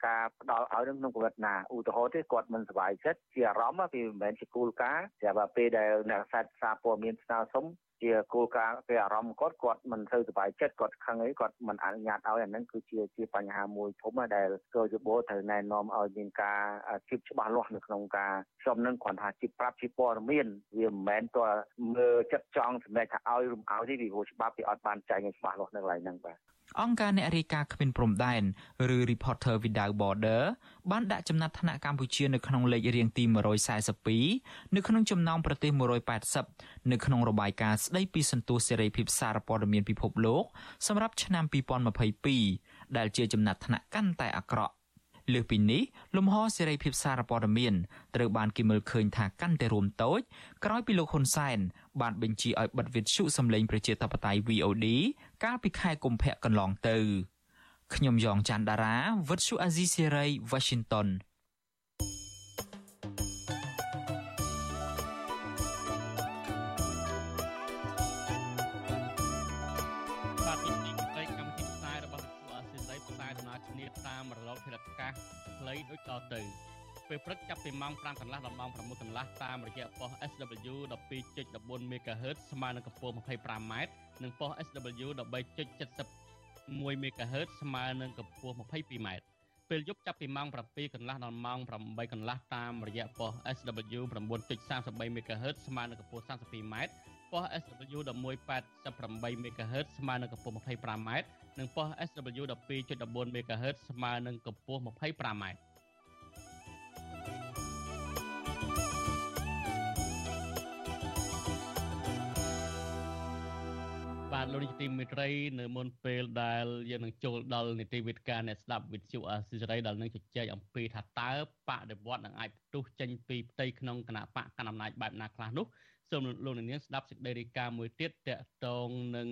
ការផ្ដល់ឲ្យនឹងក្នុងកម្រិតណាឧទាហរណ៍ទេគាត់មិនសប្បាយចិត្តជាអារម្មណ៍ពីមិនមែនជាគោលការណ៍តែបើពេលដែលអ្នកសាច់សារព័ត៌មានស្នើសុំ ជាជាគោលការណ៍គេអារម្មណ៍គាត់គាត់មិនសូវសប្បាយចិត្តគាត់ខឹងអីគាត់មិនអនុញ្ញាតឲ្យអាហ្នឹងគឺជាជាបញ្ហាមួយធំដែលកោយបោត្រូវណែនាំឲ្យមានការជិបច្បាស់លាស់នៅក្នុងការខ្ញុំនឹងគ្រាន់ថាជិបប្រាប់ជាព័ត៌មានវាមិនមែនតើមើលចិត្តចង់សម្រេចថាឲ្យរំឲ្យទេពីព្រោះច្បាប់វាអត់បានចែងឲ្យច្បាស់លាស់នៅកន្លែងហ្នឹងបាទ អង្គការអ្នករាយការណ៍គ្មានព្រំដែនឬ Reporter Without Border បានដាក់ចំណាត់ថ្នាក់កម្ពុជានៅក្នុងលេខរៀងទី142នៅក្នុងចំណោមប្រទេស180នៅក្នុងរបាយការណ៍ស្ដីពីសន្ទុះសេរីភាពសារព័ត៌មានពិភពលោកសម្រាប់ឆ្នាំ2022ដែលជាចំណាត់ថ្នាក់កាន់តែអាក្រក់ លើសពីនេះលំហសេរីភាពសារព័ត៌មានត្រូវបានគេមើលឃើញថាកាន់តែរួមតូចក្រោយពីលោកហ៊ុនសែនបានបញ្ជាឲ្យបិទវិទ្យុសំឡេងប្រជាធិបតេយ្យ VOD កាលពីខែកុម្ភៈកន្លងទៅខ្ញុំយ៉ងច័ន្ទដារាវិទ្យុអាស៊ីសេរី Washington ខ្លីដូចតទៅពេលព្រឹកចាប់ពីម៉ោង5កន្លះដល់ម៉ោង6កន្លះតាមរយៈប៉ុស SW 12.14 MHz ស្មើនឹងកម្ពស់ 25m និងប៉ុស SW 13.71 MHz ស្មើនឹងកម្ពស់ 22m ពេលយប់ចាប់ពីម៉ោង7កន្លះដល់ម៉ោង8កន្លះតាមរយៈប៉ុស SW 9.33 MHz ស្មើនឹងកម្ពស់ 32m ប៉ុស SW 1188 MHz ស្មើនឹងកម្ពស់ 25m និងប៉ុស SW 12.14 MHz ស្មើនឹងកម្ពស់ 25m បាទលោកនាយកទីមេត្រីនៅមុនពេលដែលយើងនឹងចូលដល់នីតិវិទ្យាអ្នកស្ដាប់វិទ្យុអាស៊ីសេរីដែលនឹងជជែកអំពីថាតើបដិវត្តនឹងអាចផ្ទុះចេញពីផ្ទៃក្នុងគណៈបកកណ្ដាលអំណាចបែបណាខ្លះនោះ សូមលោកនាងស្ដាប់សេចក្តីរាយការណ៍មួយទៀតតកតងនឹង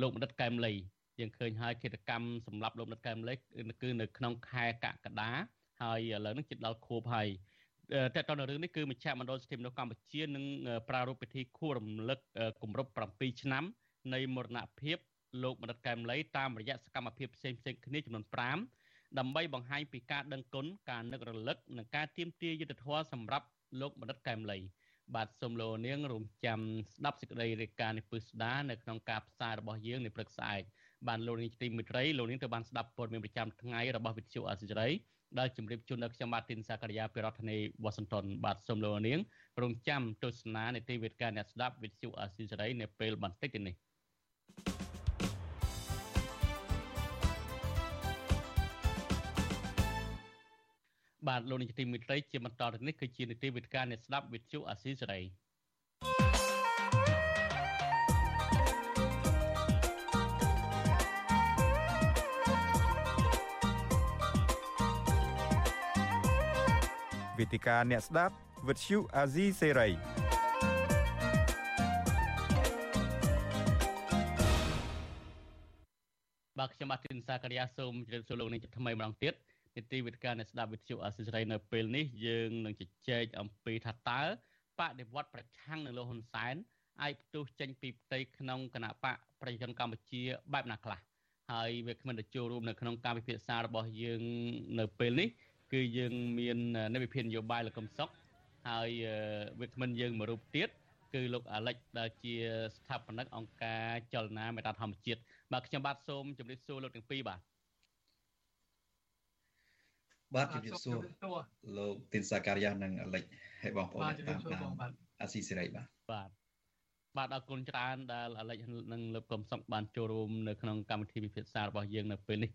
លោកបណ្ឌិតកែមលីយើងឃើញហើយកិច្ចកម្មសម្រាប់លោកបណ្ឌិតកែមលីគឺនៅក្នុងខែកក្កដាហើយឥឡូវនេះជិតដល់ខួបហើយតើតើនៅរឿងនេះគឺមជ្ឈមណ្ឌលសិទ្ធិមនុស្សកម្ពុជានឹងប្រារព្ធពិធីខួបរំលឹកគម្រប់7ឆ្នាំ នៃមរណភាពលោកបណ្ឌិតកែមលីតាមរយៈសកម្មភាពផ្សេងផ្សេងគ្នាចំនួន5ដើម្បីបង្ហាញពីការដឹងគុណការនឹករលឹកនិងការទៀមទាយុទ្ធធម៌សម្រាប់លោកបណ្ឌិតកែមលី បាទសូមលោកនាងរំចាំស្ដាប់សេចក្តីរាយការណ៍នេះពឹស្ដានៅក្នុងការផ្សាយរបស់យើងនៅព្រឹកស្អែកបានលោកនាងទីមិត្តរីលោកនាងទៅបានស្ដាប់ព័ត៌មានប្រចាំថ្ងៃរបស់វិទ្យុអសិរ័យដែលជម្រាបជូនដល់ខ្ញុំបាទទីនសាករិយាពីរដ្ឋធានីវ៉ាស៊ីនតោនបាទសូមលោកនាងរងចាំទស្សនានីតិវិទ្យាអ្នកស្ដាប់វិទ្យុអសិរ័យនៅពេលបន្តិចនេះ បាទលោកនាយកទីមេត្រីជាបន្តទៅនេះគឺជានីតិវិទ្យាអ្នកស្ដាប់វិទ្យុអាស៊ីសេរីវេទិកាអ្នកស្ដាប់វិទ្យុអាស៊ីសេរីបាទខ្ញុំបាទទីនសាករិយាសូមជម្រាបសួរលោកនាងថ្មីម្ដងទៀត នីតិវិទ្យានៃស្ដាប់វិទ្យុអសិរ័យនៅពេលនេះយើងនឹងជជែកអំពីថាតើបដិវត្តប្រឆាំងនឹងលោកហ៊ុនសែនអាចផ្ទុះចេញពីផ្ទៃក្នុងគណៈបកប្រជាជនកម្ពុជាបែបណាខ្លះហើយវាគ្មិនទៅចូលរួមនៅក្នុងការពិភាក្សារបស់យើងនៅពេលនេះ គឺយើងមាននៃវិភាននយោបាយលោកកំសុកហើយវាគ្មិនយើងមួយរូបទៀតគឺលោកអាលិចដែលជាស្ថាបនិកអង្គការចលនាមេតាធម្មជាតិបាទខ្ញុំបាទសូមជម្រាបសួរលោកទាំងពីរបាទ បាទជំរាបសួរលោកទីនសាការីយ៉ានិងអលិចហើយបងប្អូនតាមដានអាស៊ីសេរីបាទបាទបាទអរគុណច្រើនដែលអលិចនិងលោកកំសុកបានចូលរួមនៅក្នុងកម្មវិធីពិភាក្សារបស់យើងនៅពេលនេះ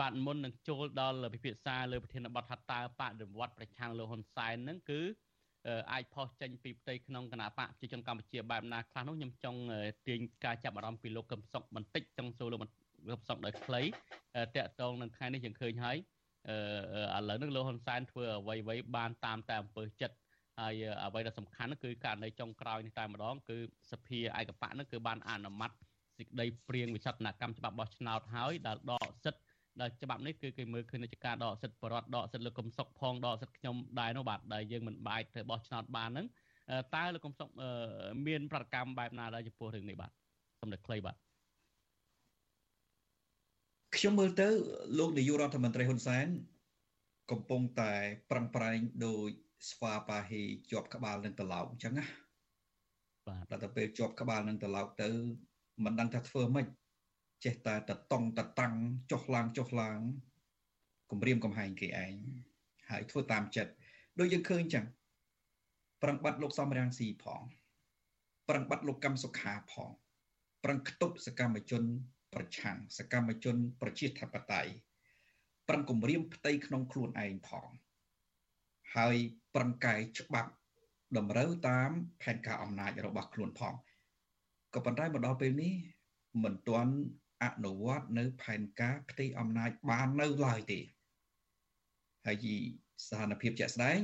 បាទមុននឹងចូលដល់ពិភាក្សាលើប្រធានបទថាតើបដិវត្តប្រឆាំងលោកហ៊ុនសែននឹងគឺអាចផុសចេញពីផ្ទៃក្នុងគណៈបកប្រជាជនកម្ពុជាបែបណាខ្លះនោះខ្ញុំចង់ទាញការចាប់អារម្មណ៍ពីលោកកំសុកបន្តិចចង់សួរលោកកំសុកដោយខ្លីតកតងនឹងថ្ងៃនេះយើងឃើញហើយ អឺឥឡូវនេះលោកហ៊ុនសែនធ្វើអ្វីអ្វីបានតាមតែអំពើចិត្តហើយអ្វីដែលសំខាន់គឺករណីចុងក្រោយនេះតែម្ដងគឺសភាឯកបៈនោះគឺបានអនុម័តសេចក្តីព្រៀងវិចារណកម្មច្បាប់បោះឆ្នោតហើយដែលដកសិទ្ធិដែលច្បាប់នេះគឺគេមើលឃើញជាការដកសិទ្ធិបរដ្ឋដកសិទ្ធិលោកកំសុកផងដកសិទ្ធិខ្ញុំដែរនោះបាទដែលយើងមិនបាច់ទៅបោះឆ្នោតបានហ្នឹងតើលោកកំសុកមានប្រតិកម្មបែបណាដែរចំពោះរឿងនេះបាទសូមតែខ្លីបាទ ខ្ញុំមើលទៅលោកនាយករដ្ឋមន្ត្រីហ៊ុនសែនកំពុងតែប្រឹងប្រែងដោយស្វាប៉ាហេជាប់ក្បាលនឹងកឡោអញ្ចឹងណាដល់ទៅពេលជាប់ក្បាលនឹងត្រឡប់ទៅមិនដឹងថាធ្វើម៉េចចេះតែតតងតតាំងចុះឡើងចុះឡើងគម្រាមកំហែងគេឯងហើយធ្វើតាមចិត្តដូចយើងឃើញចឹងប្រឹងបាត់លោកសំរាំងស៊ីផងប្រឹងបាត់លោកកម្មសុខាផងប្រឹងខ្ទប់សកម្មជន ប្រឆាំងសកម្មជន ប្រជាធិបតេយ្យប្រឹងគម្រាមផ្ទៃក្នុងខ្លួនឯងផង ហើយប្រឹងកែច្បាប់តម្រូវតាមផែនការអំណាចរបស់ខ្លួនផងក៏ប៉ុន្តែមកដល់ពេលនេះមិនទាន់អនុវត្តនៅផែនការផ្ទៃអំណាចបាននៅឡើយទេហើយស្ថានភាពជាក់ស្ដែង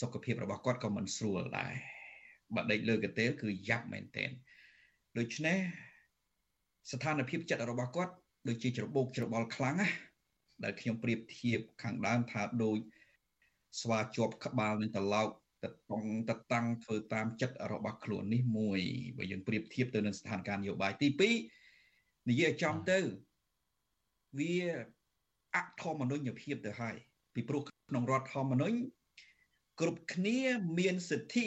សុខភាពរបស់គាត់ក៏មិនស្រួលដែរបាត់ដេកលើកន្ទេលគឺយ៉ាប់មែនទែនដូច្នេះ ស្ថានភាពចិត្តរបស់គាត់ដូចជាច្របូកច្របល់ខ្លាំងណាដែលខ្ញុំប្រៀបធៀបខាងដើមថាដូចស្វាជាប់ក្បាលនឹងត្រឡោកតតងតតាំងធ្វើតាមចិត្តរបស់ខ្លួននេះមួយបើយើងប្រៀបធៀបទៅនឹងស្ថានភាពនយោបាយទី2និយាយឲ្យចំទៅវាអធម្មនុញ្ញភាពទៅហើយពីព្រោះក្នុងរដ្ឋធម្មនុញ្ញគ្រប់គ្នាមានសិទ្ធិ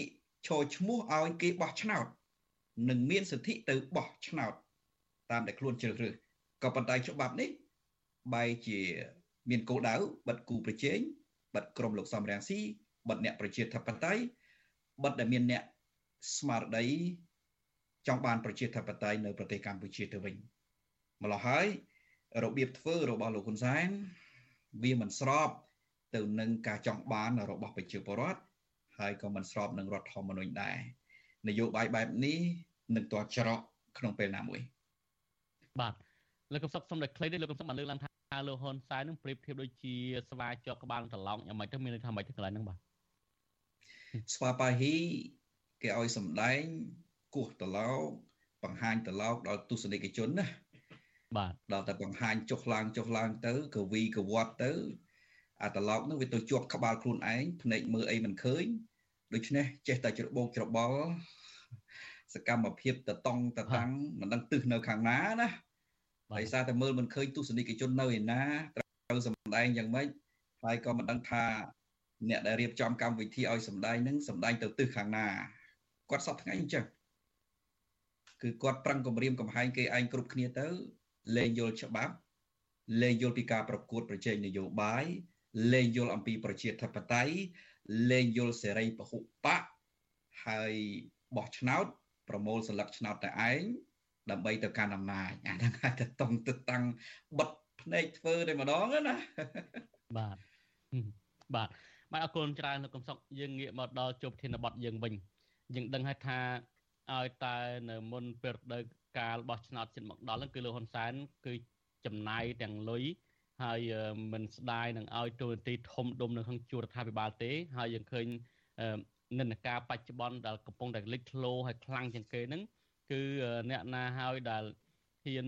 ឈរឈ្មោះឲ្យគេបោះឆ្នោត និងមានសិទ្ធិទៅបោះឆ្នោត តាមដែលខ្លួនជ្រើសរើសក៏ប៉ុន្តែច្បាប់នេះបែរជាមានគោលដៅបិទគូប្រជែងបិទក្រុមលោកសំរាំងស៊ីបិទអ្នកប្រជាធិបតេយ្យបិទដែលមានអ្នកស្មារតីចង់បានប្រជាធិបតេយ្យនៅប្រទេសកម្ពុជាទៅវិញម្ល៉េះហើយរបៀបធ្វើរបស់លោកហ៊ុនសែនវាមិនស្របទៅនឹងការចង់បានរបស់ប្រជាពលរដ្ឋហើយក៏មិនស្របនឹងរដ្ឋធម្មនុញ្ញដែរនយោបាយបែបនេះនឹងតច្រកក្នុងពេលណាមួយ បាទលោកកំសុកសុំតែខ្លីទេលោកកំសុកបានលើកឡើងថាលោកហ៊ុនសែននឹងប្រៀបធៀបដូចជាស្វាជាប់ក្បាលត្រឡោកយ៉ាងម៉េចទៅមានន័យថាម៉េចទៅកន្លែងហ្នឹងបាទស្វាប៉ាហ៊ីគេឲ្យសម្ដែងគោះត្រឡោកបង្ហាញត្រឡោកដល់ទស្សនិកជនណាបាទដល់តែបង្ហាញចុះឡើងចុះឡើងទៅកវីកវត្តទៅអាត្រឡោកនោះវាទៅជាប់ក្បាលខ្លួនឯងភ្នែកមើលអីមិនឃើញដូច្នេះចេះតែច្របូកច្របល់សកម្មភាពតតងតតាំងមិនដឹងទិសនៅខាងណាណា ដោយសារតែមើលមិនឃើញទស្សនិកជននៅឯណាត្រូវសម្ដែងយ៉ាងម៉េចហើយក៏មិនដឹងថាអ្នកដែលរៀបចំកម្មវិធីឲ្យសម្ដែងនឹងសម្ដែងទៅទិសខាងណាគាត់សពថ្ងៃអញ្ចឹងគឺគាត់ប្រឹងគម្រាមកំហែងគេឯងគ្រប់គ្នាទៅលែងយល់ច្បាប់លែងយល់ពីការប្រកួតប្រជែងនយោបាយលែងយល់អំពីប្រជាធិបតេយ្យលែងយល់សេរីពហុបកហើយបោះឆ្នោតប្រមូលសន្លឹកឆ្នោតតែឯង ដើម្បីទៅកាន់អំណាចអាហ្នឹងអាចទៅតង់ទៅតាំងបិទភ្នែកធ្វើតែម្ដងណាបាទបាទបាទអរគុណច្រើនលោកកំសុកយើងងាកមកដល់ជួបធានបတ်យើងវិញយើងដឹងហើយថាឲ្យតែនៅមុនពេលរដូវកាលបោះឆ្នោតជិតមកដល់ហ្នឹងគឺលោកហ៊ុនសែនគឺចំណាយទាំងលុយហើយមិនស្ដាយនឹងឲ្យទូរនទីធំដុំនៅក្នុងជួររដ្ឋាភិបាលទេ ហើយយើងឃើញនិន្នាការបច្ចុប្បន្នដែលកំពុងតែលេចធ្លោហើយខ្លាំងជាងគេហ្នឹង គឺអ្នកណាហើយដែលហ៊ាន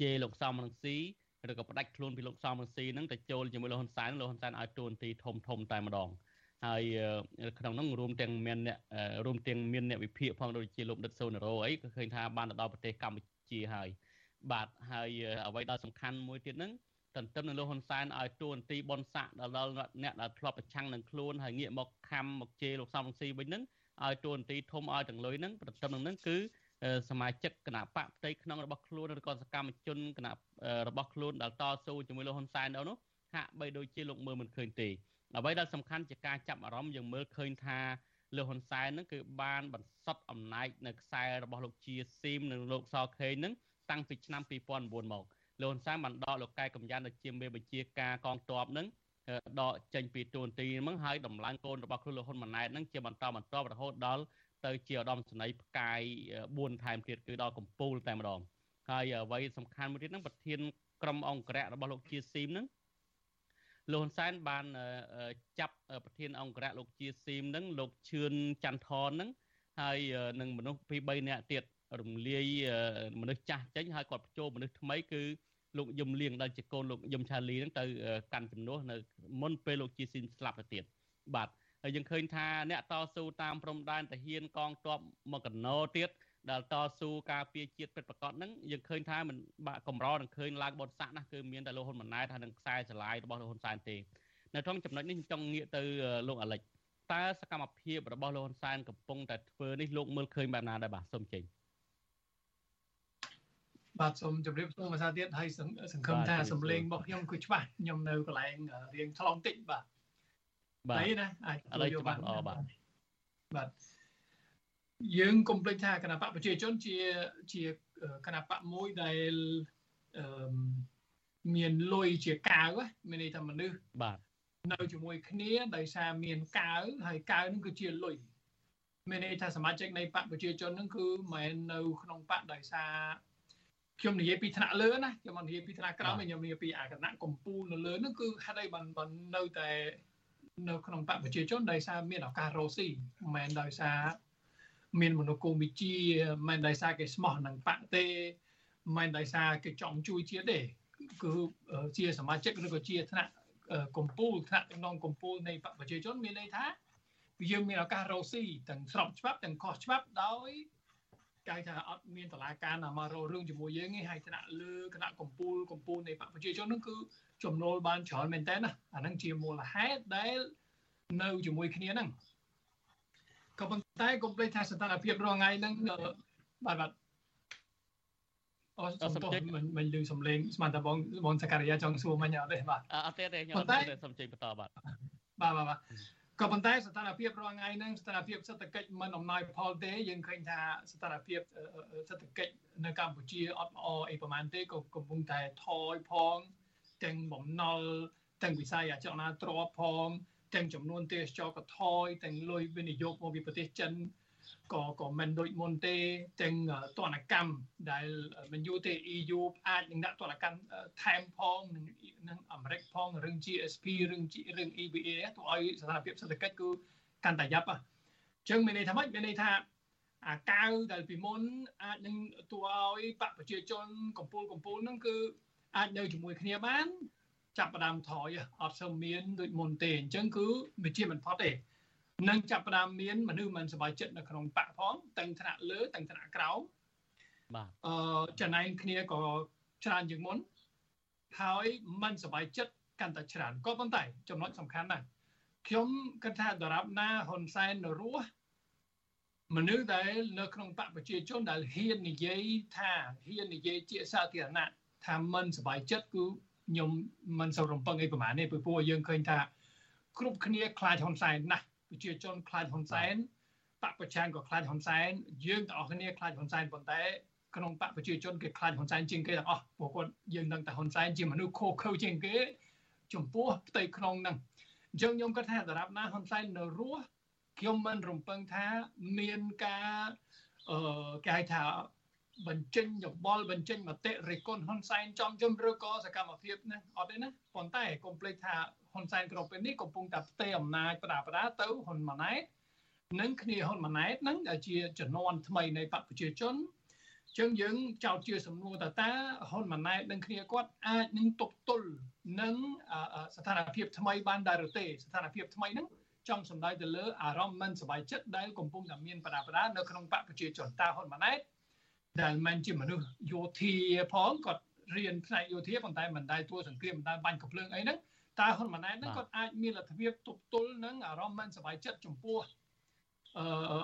ជេរលោកសំរងស៊ីឬក៏ផ្ដាច់ខ្លួនពីលោកសំរងស៊ីហ្នឹងទៅចូលជាមួយលោកហ៊ុនសែនលោកហ៊ុនសែនឲ្យទូនទីធំធំតែម្ដងហើយក្នុងនោះរួមទាំងមានអ្នករួមទាំងមានអ្នកវិភាគផងដូចជាលោកដិតសូណារ៉ូអីក៏ឃើញថាបានទៅដល់ប្រទេសកម្ពុជាហើយបាទហើយអ្វីដែលសំខាន់មួយទៀតហ្នឹងទន្ទឹមនឹងលោកហ៊ុនសែនឲ្យទួនាទីបនស័កដល់អ្នកដែលធ្លាប់ប្រឆាំងនឹងខ្លួនហើយងាកមកខំមកជេរលោកសំរងស៊ីវិញហ្នឹង ឲ្យទួនាទីធំឲ្យទាំងលុយហ្នឹងទន្ទឹមនឹងហ្នឹងគឺសមាជិកគណៈបកផ្ទៃក្នុងរបស់ខ្លួនឬក៏សកម្មជនគណៈរបស់ខ្លួនដែលតស៊ូជាមួយលោកហ៊ុនសែននោះហាក់បីដូចជាលោកមើលមិនឃើញទេអ្វីដែលសំខាន់ជាការចាប់អារម្មណ៍យើងមើលឃើញថាលោកហ៊ុនសែនហ្នឹងគឺបានបន្សុទ្ធអំណាចនៅខ្សែរបស់លោកជាស៊ីមនិងលោកសខេងហ្នឹងតាំងពីឆ្នាំ2009មកលោកហ៊ុនសែនបានដកលោកកែកំយ៉ាន់នៅជាមេបញ្ជាការកងទ័ពហ្នឹង ដកចេញពីទួនាទីហ្នឹងហើយដំឡើងកូនរបស់ខ្លួនលោកហ៊ុនម៉ាណែតហ្នឹងជាបន្តបន្តរហូតដល់ទៅជាឧត្តមសេនីយ៍ផ្កាយ4ថែមទៀតគឺដល់កំពូលតែម្ដងហើយអ្វីសំខាន់មួយទៀតហ្នឹងប្រធានក្រុមអង្គរៈរបស់លោកជាស៊ីមហ្នឹងលោកហ៊ុនសែនបានចាប់ប្រធានអង្គរៈលោកជាស៊ីមហ្នឹងលោកឈឿនច័ន្ទថនហ្នឹងហើយនឹងមនុស្សពី3នាក់ទៀតរំលាយមនុស្សចាស់ចេញហើយគាត់បញ្ចូលមនុស្សថ្មីគឺ លោកយឹមលៀងដែលជាកូនលោកយឹមឆាលីហ្នឹងទៅកាន់ជំនួសនៅមុនពេលលោកជាស៊ីនស្លាប់ទៅទៀតបាទហើយយើងឃើញថាអ្នកតស៊ូតាមព្រំដែនតាហ៊ានកងទ័ពមកកណោទៀតដែលតស៊ូការពារជាតិពិតប្រកបហ្នឹងយើងឃើញថាមិនបាក់កម្រនឹងឃើញឡើងបនស័កណាគឺមានតែលោកហ៊ុនម៉ាណែតហើយនឹងខ្សែស្រឡាយរបស់លោកហ៊ុនសែនទេនៅក្នុងចំណុចនេះខ្ញុំចង់ងាកទៅលោកអាលិចតើសកម្មភាពរបស់លោកហ៊ុនសែនកំពុងតែធ្វើនេះលោកមើលឃើញបែបណាដែរបាទសូមចេញ បាទសូមជម្រាបសួរភាសាទៀតហើយសង្ឃឹមថាសំឡេងរបស់ខ្ញុំគឺច្បាស់ខ្ញុំនៅកន្លែងរៀងឆ្លងតិចបាទបាទណាអាចឥឡូវច្បាស់ល្អបាទបាទយើងកុំភ្លេចថាគណៈបកប្រជាជនជាជាគណៈបកមួយដែលអឺមានលុយជាកាវមានន័យថាមនុស្សបាទនៅជាមួយគ្នាដោយសារមាន កាវហើយកាវនឹងគឺជាលុយមានន័យថាសមាជិកនៃបកប្រជាជននឹងគឺមិនមែននៅក្នុងបកដោយសារ ខ្ញុំនិយាយពីថ្នាក់លើណាខ្ញុំមិននិយាយពីថ្នាក់ក្រោមទេខ្ញុំនិយាយពីអាគណៈកម្ពុជានៅលើនោះគឺហេតុអីបានបាននៅតែនៅក្នុងបកប្រជាជនដោយសារមានឱកាសរស់ស៊ីមិនមែនដោយសារមានមនោគមវិជ្ជាមិនមែនដោយសារគេស្មោះនឹងបកទេមិនមែនដោយសារគេចង់ជួយជាតិទេគឺជាសមាជិកឬក៏ជាថ្នាក់កម្ពុជាថ្នាក់ក្នុងកម្ពុជានៃបកប្រជាជនមានន័យថាយើងមានឱកាសរស់ស៊ីទាំងស្របច្បាប់ទាំងខុសច្បាប់ដោយ គេថាអត់មានតឡាការណាមករករឿងជាមួយយើងទេហើយថ្នាក់លើគណៈកម្ពុជាកម្ពុជានៃបកប្រជាជនហ្នឹងគឺចំណូលបានច្រើនមែនតើណាអាហ្នឹងជាមូលហេតុដែលនៅជាមួយគ្នាហ្នឹងក៏ប៉ុន្តែកុំភ្លេចថាស្ថានភាពរងថ្ងៃហ្នឹងបាទបាទអូសុំទោសមិនមិនឮសំឡេងស្មានតែបងបងសការីយ៉ាចង់សួរមិញអត់ទេបាទអត់ទេទេខ្ញុំអត់ទេសុំចេញបន្តបាទបាទបាទបាទ ក៏ប៉ុន្តែស្ថានភាពរាល់ថ្ងៃហ្នឹងស្ថានភាពសេដ្ឋកិច្ចមិនអំណោយផលទេយើងឃើញថាស្ថានភាពសេដ្ឋកិច្ចនៅកម្ពុជាអត់ល្អអីប្រហែលទេក៏កំពុងតែថយផងទាំងបំណុលទាំងវិស័យអចលនទ្រព្យផងទាំងចំនួនទេសចរក៏ថយទាំងលុយវិនិយោគមកពីប្រទេសចិន ក៏ក៏មិនដូចមុនទេទាំងទនកម្មដែលមិនយូរទេ EU អាចនឹងដាក់ទនកម្មថែមផងនឹងនឹងអាមេរិកផងរឿង GSP រឿងរឿង EBA ទៅឲ្យស្ថានភាពសេដ្ឋកិច្ចគឺកាន់តែយ៉ាប់អញ្ចឹងមានន័យថាម៉េចមានន័យថាអាកាវដែលពីមុនអាចនឹងទួឲ្យបកប្រជាជនកម្ពុជាកម្ពុជាហ្នឹងគឺអាចនៅជាមួយគ្នាបាន ចាប់ផ្ដើមថយអត់សូវមានដូចមុនទេអញ្ចឹងគឺវាជាមិនផុតទេ នឹងចាប់ផ្ដើមមានមនុស្សមិនសប្បាយចិត្តនៅក្នុងបកផងទាំងថ្នាក់លើទាំងថ្នាក់ក្រោមបាទអឺចំណែងគ្នាក៏ច្រើនជាងមុនហើយមិនសប្បាយចិត្តកាន់តែច្រើនក៏ប៉ុន្តែចំណុចសំខាន់ណាស់ខ្ញុំគិតថាដរាបណាហ៊ុនសែននៅរស់មនុស្សដែលនៅក្នុងបកប្រជាជនដែលហ៊ាននិយាយថាហ៊ាននិយាយជាសាធារណៈថាមិនសប្បាយចិត្តគឺខ្ញុំមិនសូវរំពឹងអីប្រហែលទេព្រោះយើងឃើញថាគ្រប់គ្នាខ្លាចហ៊ុនសែនណាស់ ប្រជាជនខ្លាចហ៊ុនសែនបកប្រឆាំងក៏ខ្លាចហ៊ុនសែនយើងទាំងអស់គ្នាខ្លាចហ៊ុនសែនប៉ុន្តែក្នុងបកប្រជាជនគេខ្លាចហ៊ុនសែនជាងគេទាំងអស់ព្រោះគាត់យើងដឹងតែហ៊ុនសែនជាមនុស្សខូខើជាងគេ ចំពោះផ្ទៃក្នុងហ្នឹងអញ្ចឹងខ្ញុំគាត់ថាដរាបណាហ៊ុនសែននៅរស់ខ្ញុំមិនរំពឹងថាមានការអឺគេហៅថាបញ្ចេញយោបល់បញ្ចេញមតិរិះគន់ហ៊ុនសែនចំចំឬក៏សកម្មភាពណាអត់ទេណាប៉ុន្តែកុំភ្លេចថា ហ៊ុនសែនក្នុងពេលនេះកំពុងតែផ្ទេរអំណាចបដាបដាទៅហ៊ុនម៉ាណែតនិងគ្នាហ៊ុនម៉ាណែតនឹងដែលជាជំនាន់ថ្មីនៃបកប្រជាជនចឹងយើងចោទជាសំណួរតើតាហ៊ុនម៉ាណែតនិងគ្នាគាត់អាចនឹងទប់ទល់នឹងស្ថានភាពថ្មីបានដែរឬទេស្ថានភាពថ្មីហ្នឹងចង់សម្ដៅទៅលើអារម្មណ៍មិនសប្បាយចិត្តដែលកំពុងតែមានបដាបដានៅក្នុងបកប្រជាជនតើហ៊ុនម៉ាណែតដែលមិនជាមនុស្សយោធាផងគាត់រៀនផ្នែកយោធាប៉ុន្តែមិនដែលទួសង្គ្រាមមិនដែលបាញ់កំភ្លើងអីហ្នឹង តើហ៊ុនម៉ាណែតហ្នឹងគាត់អាចមានលទ្ធភាពទប់ទល់នឹងអារម្មណ៍មិនសប្បាយចិត្តចំពោះ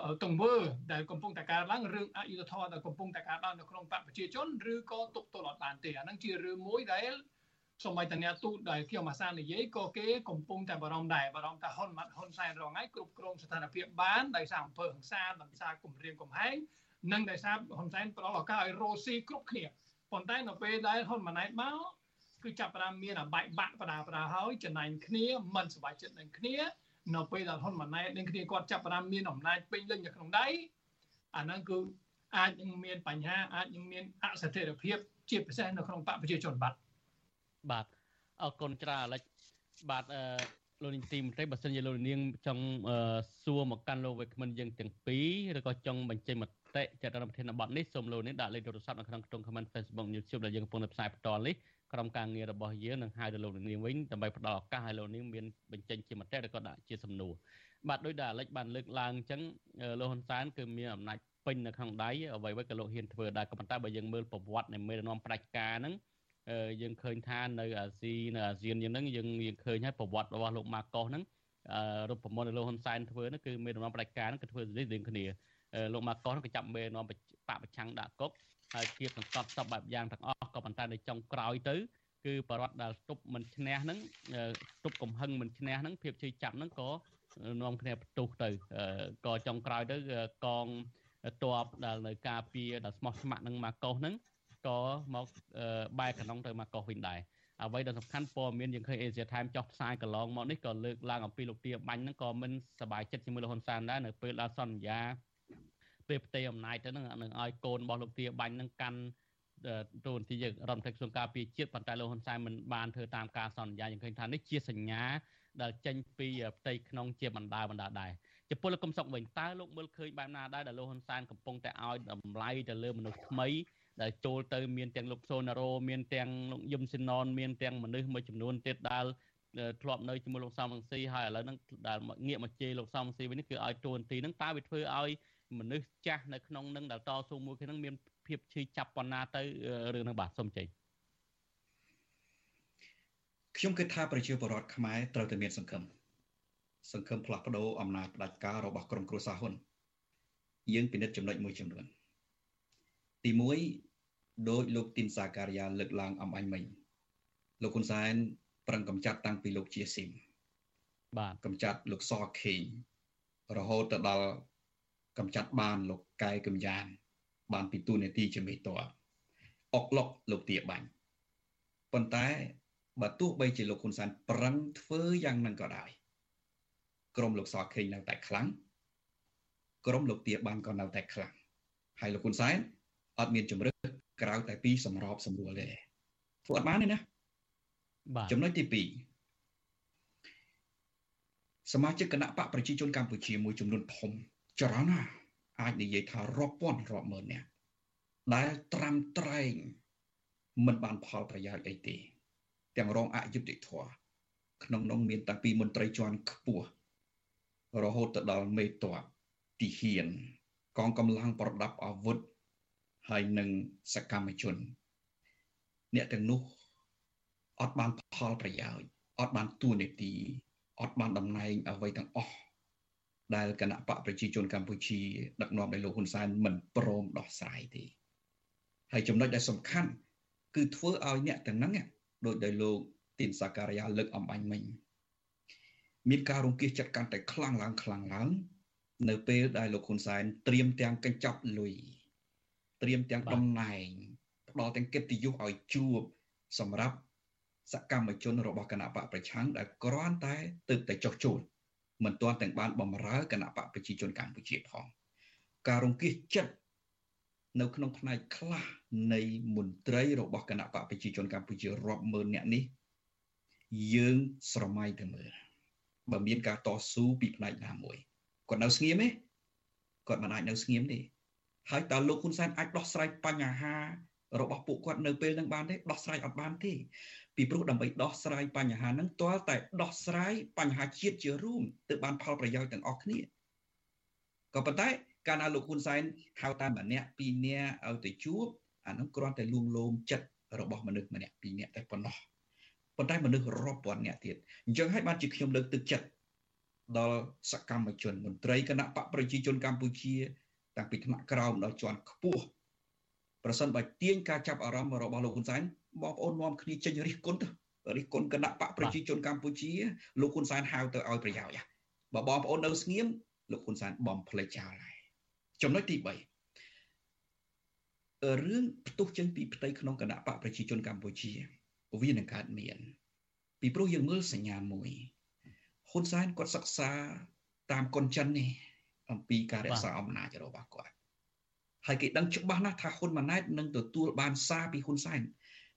អឺទង្វើដែលកំពុងតែកើតឡើងរឿងអយុត្តិធម៌ដែលកំពុងតែកើតឡើងនៅក្នុងបកប្រជាជនឬក៏ទប់ទល់អត់បានទេអាហ្នឹងជារឿងមួយដែលសូម្បីតែអ្នកទូតដែលខ្ញុំអាសានិយាយក៏គេកំពុងតែបារម្ភដែរបារម្ភថាហ៊ុនម៉ាត់ហ៊ុនសែនរងថ្ងៃគ្រប់គ្រងស្ថានភាពបានដោយសារអំពើហិង្សាដោយសារគម្រាមកំហែងនិងដោយសារហ៊ុនសែនផ្ដល់ឱកាសឲ្យរស់ស៊ីគ្រប់គ្នាប៉ុន្តែនៅពេលដែលហ៊ុនម៉ាណែតមក គឺចាប់ផ្ដើមមានអបែកបាក់បដាបដាហើយចំណែងគ្នាមិនសប្បាយចិត្តនឹងគ្នានៅពេលដែលហ៊ុនម៉ាណែតនឹងគ្នាគាត់ចាប់ផ្ដើមមានអំណាចពេញលេញនៅក្នុងដៃអាហ្នឹងគឺអាចនឹងមានបញ្ហាអាចនឹងមានអស្ថិរភាពជាពិសេសនៅក្នុងបកប្រជាជនបាទបាទអរគុណច្រើនអាលិចបាទអឺលោកនាងទីមន្ត្រីបើសិនជាលោកនាងចង់សួរមកកាន់លោកវិក្កាមិនយើងទាំងពីរឬក៏ចង់បញ្ចេញមតិចាត់រំធានបទនេះសូមលោកនាងដាក់លេខទូរស័ព្ទនៅក្នុងក្នុង comment Facebook YouTube ដែលយើងកំពុងតែផ្សាយបន្តនេះ ក្រុមការងាររបស់យើងនឹងហៅទៅលោកនាងវិញដើម្បីផ្ដល់ឱកាសឲ្យលោកនាងមានបញ្ចេញជាមតិឬក៏ដាក់ជាសំណួរបាទដោយដែលអាលិចបានលើកឡើងអញ្ចឹងលោកហ៊ុនសែនគឺមានអំណាចពេញនៅក្នុងដៃអ្វីៗក៏លោកហ៊ានធ្វើដែរក៏ប៉ុន្តែបើយើងមើលប្រវត្តិនៃមេដឹកនាំផ្ដាច់ការហ្នឹងយើងឃើញថានៅអាស៊ីនៅអាស៊ានយ៉ាងហ្នឹងយើងយើងឃើញហើយប្រវត្តិរបស់លោកម៉ាកុសហ្នឹងរូបមន្តដែលលោកហ៊ុនសែនធ្វើនោះគឺមានដំណំផ្ដាច់ការនោះគឺធ្វើនេះរៀងគ្នាលោកម៉ាកុសក៏ចាប់មេនាំបកប្រឆាំងដាក់គុក ហើយគៀបសង្កត់សពបែបយ៉ាងទាំងអស់ក៏ប៉ុន្តែនៅចុងក្រោយទៅគឺបរដ្ឋដែលទប់មិនឈ្នះហ្នឹងទប់កំហឹងមិនឈ្នះហ្នឹងភាពជឿចាប់ហ្នឹងក៏នាំគ្នាបន្ទុះទៅក៏ចុងក្រោយទៅកងតបដែលនៅការពារដែលស្មោះស្ម័គ្រនឹងម៉ាកុសហ្នឹងក៏មកបែរកណ្ដុងទៅម៉ាកុសវិញដែរអ្វីដែលសំខាន់ព័ត៌មានយើងឃើញ Asia Time ចោះផ្សាយកន្លងមកនេះក៏លើកឡើងអំពីលោកទាបាញ់ហ្នឹងក៏មិនសប្បាយចិត្តជាមួយលោកហ៊ុនសែនដែរនៅពេលដល់សន្យា ពេលផ្ទៃអំណាចទៅហ្នឹងនឹងឲ្យកូនរបស់លោកទាបាញ់ហ្នឹងកាន់ទូនទីរដ្ឋមន្ត្រីក្រសួងការពារជាតិប៉ុន្តែលោកហ៊ុនសែនមិនបានធ្វើតាមការសន្យាយើងឃើញថានេះជាសញ្ញាដែលចេញពីផ្ទៃក្នុងជាបណ្ដាបណ្ដាដែរចំពោះលោកកឹមសុខវិញតើលោកមើលឃើញបែបណាដែរដែលលោកហ៊ុនសែនកំពុងតែឲ្យតម្លៃទៅលើមនុស្សថ្មីដែលចូលទៅមានទាំងលោកសូណារ៉ូមានទាំងលោកយឹមស៊ីណនមានទាំងមនុស្សមួយចំនួនទៀតដែលធ្លាប់នៅជាមួយលោកសំរងស៊ីហើយឥឡូវហ្នឹងដែលងាកមកជេរលោកសំរងស៊ីវិញនេះគឺឲ្យទួនាទីហ្នឹងតើវាធ្វើឲ្យ មនុស្សចាស់នៅក្នុងនឹងដែលតស៊ូមួយគ្នានឹងមានភាពឈឺចាប់ប៉ុណ្ណាទៅរឿងហ្នឹងបាទសូមជ័យខ្ញុំគិតថាប្រជាពលរដ្ឋខ្មែរត្រូវតែមានសង្ឃឹមសង្ឃឹមផ្លាស់ប្ដូរអំណាចផ្ដាច់ការរបស់ក្រុមគ្រួសារហ៊ុនយើងពិនិត្យចំណុចមួយចំនួនទី1ដោយលោកទីនសាការីយ៉ាលើកឡើងអំអញមិញលោកហ៊ុនសែនប្រឹងកម្ចាត់តាំងពីលោកជាស៊ីមបាទកម្ចាត់លោកសខេងរហូតទៅដល់ កម្ចាត់បានលោកកែកំយ៉ានបានពីទូនាទីជាមេតបអុកឡុកលោកទាបាញ់ប៉ុន្តែបើទោះបីជាលោកហ៊ុនសែនប្រឹងធ្វើយ៉ាងហ្នឹងក៏ដោយក្រមលោកសខេងនៅតែខ្លាំងក្រមលោកទាបាញ់ក៏នៅតែខ្លាំងហើយលោកហ៊ុនសែនអត់មានជំរឿក្រៅតែពីសម្របសម្រួលទេធ្វើអត់បានទេណាបាទចំណុចទី2សមាជិកគណៈបកប្រជាជនកម្ពុជាមួយចំនួនធំ ច្រើនណាស់អាចនិយាយថារាប់ពាន់រាប់ម៉ឺននាក់ដែលត្រាំត្រែងមិនបានផលប្រយោជន៍អីទេ ទាំងរងអយុត្តិធម៌ក្នុងនោះមានតាំងពីមន្ត្រីជាន់ខ្ពស់រហូតទៅដល់មេតបទីហ៊ានកងកម្លាំងប្រដាប់អាវុធហើយនឹងសកម្មជន អ្នកទាំងនោះអត់បានផលប្រយោជន៍អត់បានទួនាទីអត់បានតំណែងអ្វីទាំងអស់ ដែលគណៈបកប្រជាជនកម្ពុជាដឹកនាំដោយលោកហ៊ុនសែនមិនព្រមដោះស្រាយទេហើយចំណុចដែលសំខាន់គឺធ្វើឲ្យអ្នកទាំងហ្នឹងដោយដោយលោកទីនសាការីយ៉ាលើកអំបញ្ញមិញមានការរង្គៀសចិត្តកាន់តែខ្លាំងឡើងខ្លាំងឡើងនៅពេលដែលលោកហ៊ុនសែនត្រៀមទាំងកញ្ចប់លុយត្រៀមទាំងតំណែងផ្ដល់ទាំងកិត្តិយសឲ្យជួបសម្រាប់សកម្មជនរបស់គណៈបកប្រឆាំងដែលគ្រាន់តែទឹកតែចុះចូល មិនទាន់ទាំងបានបំរើគណៈបកប្រជាជនកម្ពុជាផងការរង្គៀសចិត្តនៅក្នុងផ្នែកខ្លះនៃមន្ត្រីរបស់គណៈបកប្រជាជនកម្ពុជារាប់ម៉ឺនអ្នកនេះយើងស្រមៃទៅមើលបើមានការតស៊ូពីផ្នែកណាមួយគាត់នៅស្ងៀមទេគាត់មិនអាចនៅស្ងៀមទេហើយតើលោកហ៊ុនសែនអាចដោះស្រាយបញ្ហារបស់ពួកគាត់នៅពេលនឹងបានទេដោះស្រាយអត់បានទេ ពីព្រោះដើម្បីដោះស្រាយបញ្ហាហ្នឹងទាល់តែដោះស្រាយបញ្ហាជាតិជារួមទើបបានផលប្រយោជន៍ទាំងអស់គ្នាក៏ប៉ុន្តែកាលណាលោកហ៊ុនសែនហៅតាមម្នាក់ពីរនាក់ឲ្យទៅជួបអាហ្នឹងគ្រាន់តែលួងលោមចិត្តរបស់មនុស្សម្នាក់ពីរនាក់តែប៉ុណ្ណោះប៉ុន្តែមនុស្សរាប់ពាន់នាក់ទៀតអញ្ចឹងហើយបានជាខ្ញុំលើកទឹកចិត្តដល់សកម្មជនមន្ត្រីគណៈបកប្រជាជនកម្ពុជាតាំងពីថ្នាក់ក្រោមដល់ជាន់ខ្ពស់ប្រសិនបើទាញការចាប់អារម្មណ៍របស់លោកហ៊ុនសែន បងប្អូននាំគ្នាចេញរិះគន់ទៅរិះគន់គណៈបកប្រជាជនកម្ពុជាលោកហ៊ុនសែនហៅទៅឲ្យប្រយោជន៍បើបងប្អូននៅស្ងៀមលោកហ៊ុនសែនបំភ្លេចចោលហើយចំណុចទី3រឿងផ្ទុះចេញពីផ្ទៃក្នុងគណៈបកប្រជាជនកម្ពុជាវានឹងកើតមាន ពីព្រោះយើងមើលសញ្ញាមួយហ៊ុនសែនគាត់សិក្សាតាមកុនចិននេះអំពីការរក្សាអំណាចរបស់គាត់ហើយគេដឹងច្បាស់ណាស់ថាហ៊ុនម៉ាណែតនឹងទទួលបានសារពីហ៊ុនសែន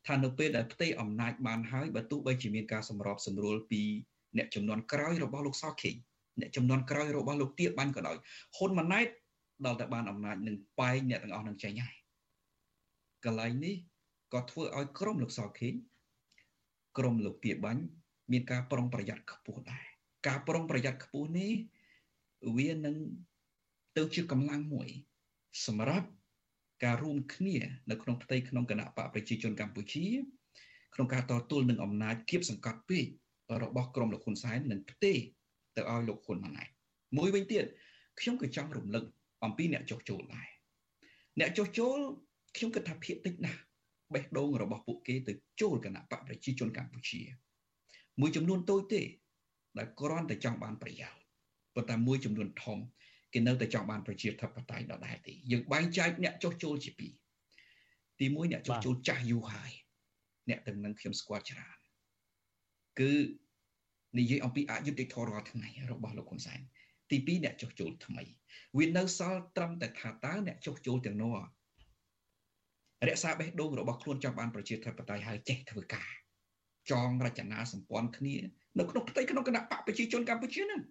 ថានៅពេលដែលផ្ទៃអំណាចបានហើយបើទោះបីជាមានការសម្របសម្រួលពីអ្នកចំនួនក្រោយរបស់លោកសខេងអ្នកចំនួនក្រោយរបស់លោកទៀបបានក៏ដោយហ៊ុនម៉ាណែតដល់តែបានអំណាចនឹងបែងអ្នកទាំងអស់នឹងចេញហើយកន្លែងនេះក៏ធ្វើឲ្យក្រុមលោកសខេងក្រុមលោកទៀបបាញ់មានការប្រុងប្រយ័ត្នខ្ពស់ដែរការប្រុងប្រយ័ត្នខ្ពស់នេះវានឹងទៅជាកម្លាំងមួយ សម្រាប់ ការរួមគ្នានៅក្នុងផ្ទៃក្នុងគណៈបកប្រជាជនកម្ពុជា ក្នុងការតទល់នឹងអំណាចគៀបសង្កត់ពេករបស់ក្រមលោកហ៊ុនសែននិងផ្ទេទៅទៅឲ្យលោកហ៊ុនម៉ាណែតមួយវិញទៀតខ្ញុំក៏ចង់រំលឹកអំពីអ្នកចុះចូលដែរអ្នកចុះចូលខ្ញុំគិតថាភាគតិចណាស់បេះដូងរបស់ពួកគេទៅចូលគណៈបកប្រជាជនកម្ពុជា មួយចំនួនតូចទេដែលគ្រាន់តែចង់បានប្រយោជន៍ប៉ុន្តែមួយចំនួនធំ គេនៅតែចង់បានប្រជាធិបតេយ្យដដែលទេយើងបែងចែកអ្នកចុះចូលជាពីរទី1អ្នកចុះចូលចាស់យូរហើយអ្នកទាំងនឹងខ្ញុំស្គាល់ច្រើនគឺនិយាយអំពីអយុត្តិធម៌រាល់ថ្ងៃរបស់លោកហ៊ុនសែនទី2អ្នកចុះចូលថ្មីវានៅសល់ត្រឹមតែថាតើអ្នកចុះចូលទាំងនោះរក្សាបេះដូងរបស់ខ្លួនចង់បានប្រជាធិបតេយ្យហើយចេះធ្វើការចងរចនាសម្ព័ន្ធគ្នានៅក្នុងផ្ទៃក្នុងគណៈបកប្រជាជនកម្ពុជាហ្នឹង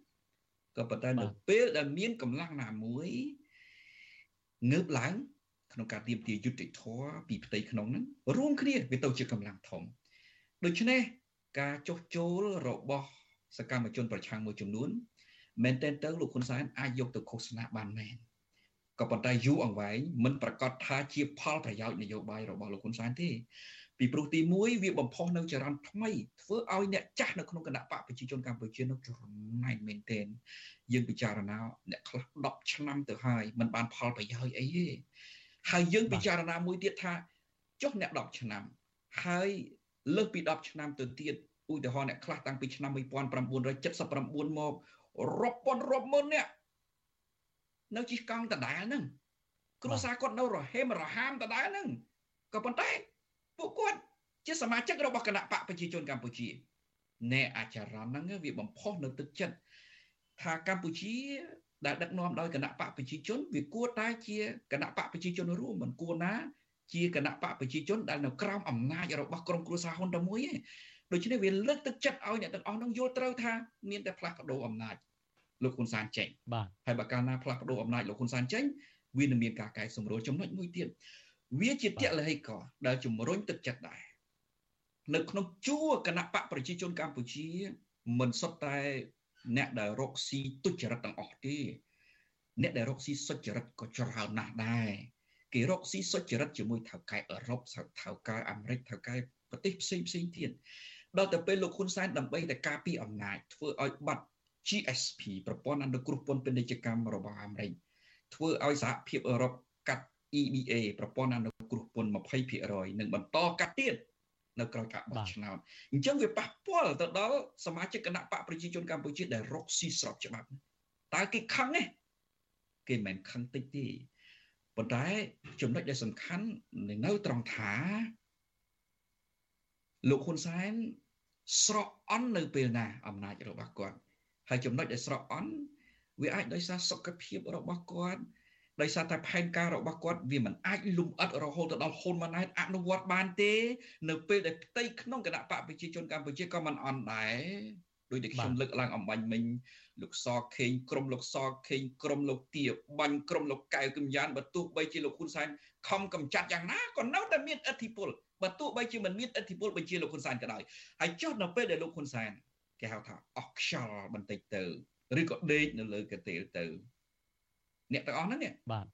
ក៏ប៉ុន្តែនៅពេលដែលមានកម្លាំងណាមួយងើបឡើងក្នុងការទៀមទាយុទ្ធធរពីផ្ទៃក្នុងហ្នឹងរួមគ្នាវាទៅជាកម្លាំងធំដូច្នេះការចុះចូលរបស់សកម្មជនប្រឆាំងមួយចំនួនមែនតើទៅលោកហ៊ុនសែនអាចយកទៅឃោសនាបានមែនក៏ប៉ុន្តែយូរអង្វែងមិនប្រកាសថាជាផលប្រយោជន៍នយោបាយរបស់លោកហ៊ុនសែនទេ ពីព្រោះទី1វាបំផុសនៅចរន្តថ្មីធ្វើឲ្យអ្នកចាស់នៅក្នុងគណៈបកប្រជាជនកម្ពុជានោះច្រណែនមែនទែនយើងពិចារណាអ្នកខ្លះ10ឆ្នាំទៅហើយมันបានផលប្រយោជន៍អីទេហើយយើងពិចារណាមួយទៀតថាចុះអ្នក10ឆ្នាំហើយលើសពី10ឆ្នាំទៅទៀតឧទាហរណ៍អ្នកខ្លះតាំងពីឆ្នាំ1979មករាប់ពាន់រាប់ម៉ឺនអ្នកនៅជិះកង់ដដែលហ្នឹងគ្រួសារគាត់នៅរហេមរហាមដដែលហ្នឹងក៏ប៉ុន្តែ ពួកគាត់ជាសមាជិករបស់គណៈបកប្រជាជនកម្ពុជាអ្នកអាចារ្យហ្នឹងវាបំផុសនៅទឹកចិត្តថាកម្ពុជាដែលដឹកនាំដោយគណៈបកប្រជាជនវាគួរតែជាគណៈបកប្រជាជនរួមមិនគួរណា ជាគណៈបកប្រជាជនដែលនៅក្រោមអំណាចរបស់ក្រុមគ្រួសារហ៊ុនតែមួយទេដូច្នេះវាលើកទឹកចិត្តឲ្យអ្នកទាំងអស់នោះយល់ត្រូវថាមានតែផ្លាស់ប្ដូរអំណាចលោកហ៊ុនសែនចេញបាទហើយបើកាលណាផ្លាស់ប្ដូរអំណាចលោកហ៊ុនសែនចេញវានឹងមានការកែសម្រួលចំណុចមួយទៀត វាជាតលហិកដែលជំរុញទឹកចិត្តដែរនៅក្នុងជួរគណៈបកប្រជាជនកម្ពុជា មិនសុទ្ធតែអ្នកដែលរកស៊ីទុច្ចរិតទាំងអស់ទេអ្នកដែលរកស៊ីសុចរិតក៏ច្រើនណាស់ដែរគេរកស៊ីសុចរិតជាមួយថៅកែអឺរ៉ុបថៅកែអាមេរិកថៅកែប្រទេសផ្សេងផ្សេងទៀតដល់ទៅពេលលោកហ៊ុនសែនដើម្បីតែការពារអំណាចធ្វើឲ្យបាត់ GSP ប្រព័ន្ធអនុគ្រោះពន្ធពាណិជ្ជកម្មរបស់អាមេរិកធ្វើឲ្យសហភាពអឺរ៉ុបកាត់ EBA ប្រព័ន្ធអនុគ្រោះពន្ធ20%និងបន្តកាត់ទៀតនៅក្រោយការបោះឆ្នោតអញ្ចឹងវាប៉ះពាល់ទៅដល់សមាជិកគណៈបកប្រជាជនកម្ពុជាដែលរកស៊ីស្របច្បាប់តើគេខឹងទេគេមិនខឹងតិចទេប៉ុន្តែចំណុចដែលសំខាន់នៅត្រង់ថាលោកហ៊ុនសែនស្រកអន់នៅពេលណាអំណាចរបស់គាត់ហើយចំណុចដែលស្រកអន់វាអាចដោយសារសុខភាពរបស់គាត់ ដោយសារតែផែនការរបស់គាត់វាមិនអាចលំអិតរហូតទៅដល់ហ៊ុនម៉ាណែតអនុវត្តបានទេ នៅពេលដែលផ្ទៃក្នុងគណៈបកប្រជាជនកម្ពុជាក៏មិនអន់ដែរដោយដែលខ្ញុំលើកឡើងអំបញ្ញមិញលោកសខេងក្រុមលោកសខេងក្រុមលោកទាបាញ់ក្រុមលោកកៅកំយ៉ានបើទោះបីជាលោកហ៊ុនសែនខំកំចាត់យ៉ាងណាក៏នៅតែមានឥទ្ធិពលបើទោះបីជាមិនមានឥទ្ធិពលបញ្ជាលោកហ៊ុនសែនក៏ដោយហើយចុះនៅពេលដែលលោកហ៊ុនសែនគេហៅថាអស់ខ្យល់បន្តិចទៅឬក៏ដេកនៅលើកន្ទេលទៅ អ្នកទាំងអស់ហ្នឹងបាទ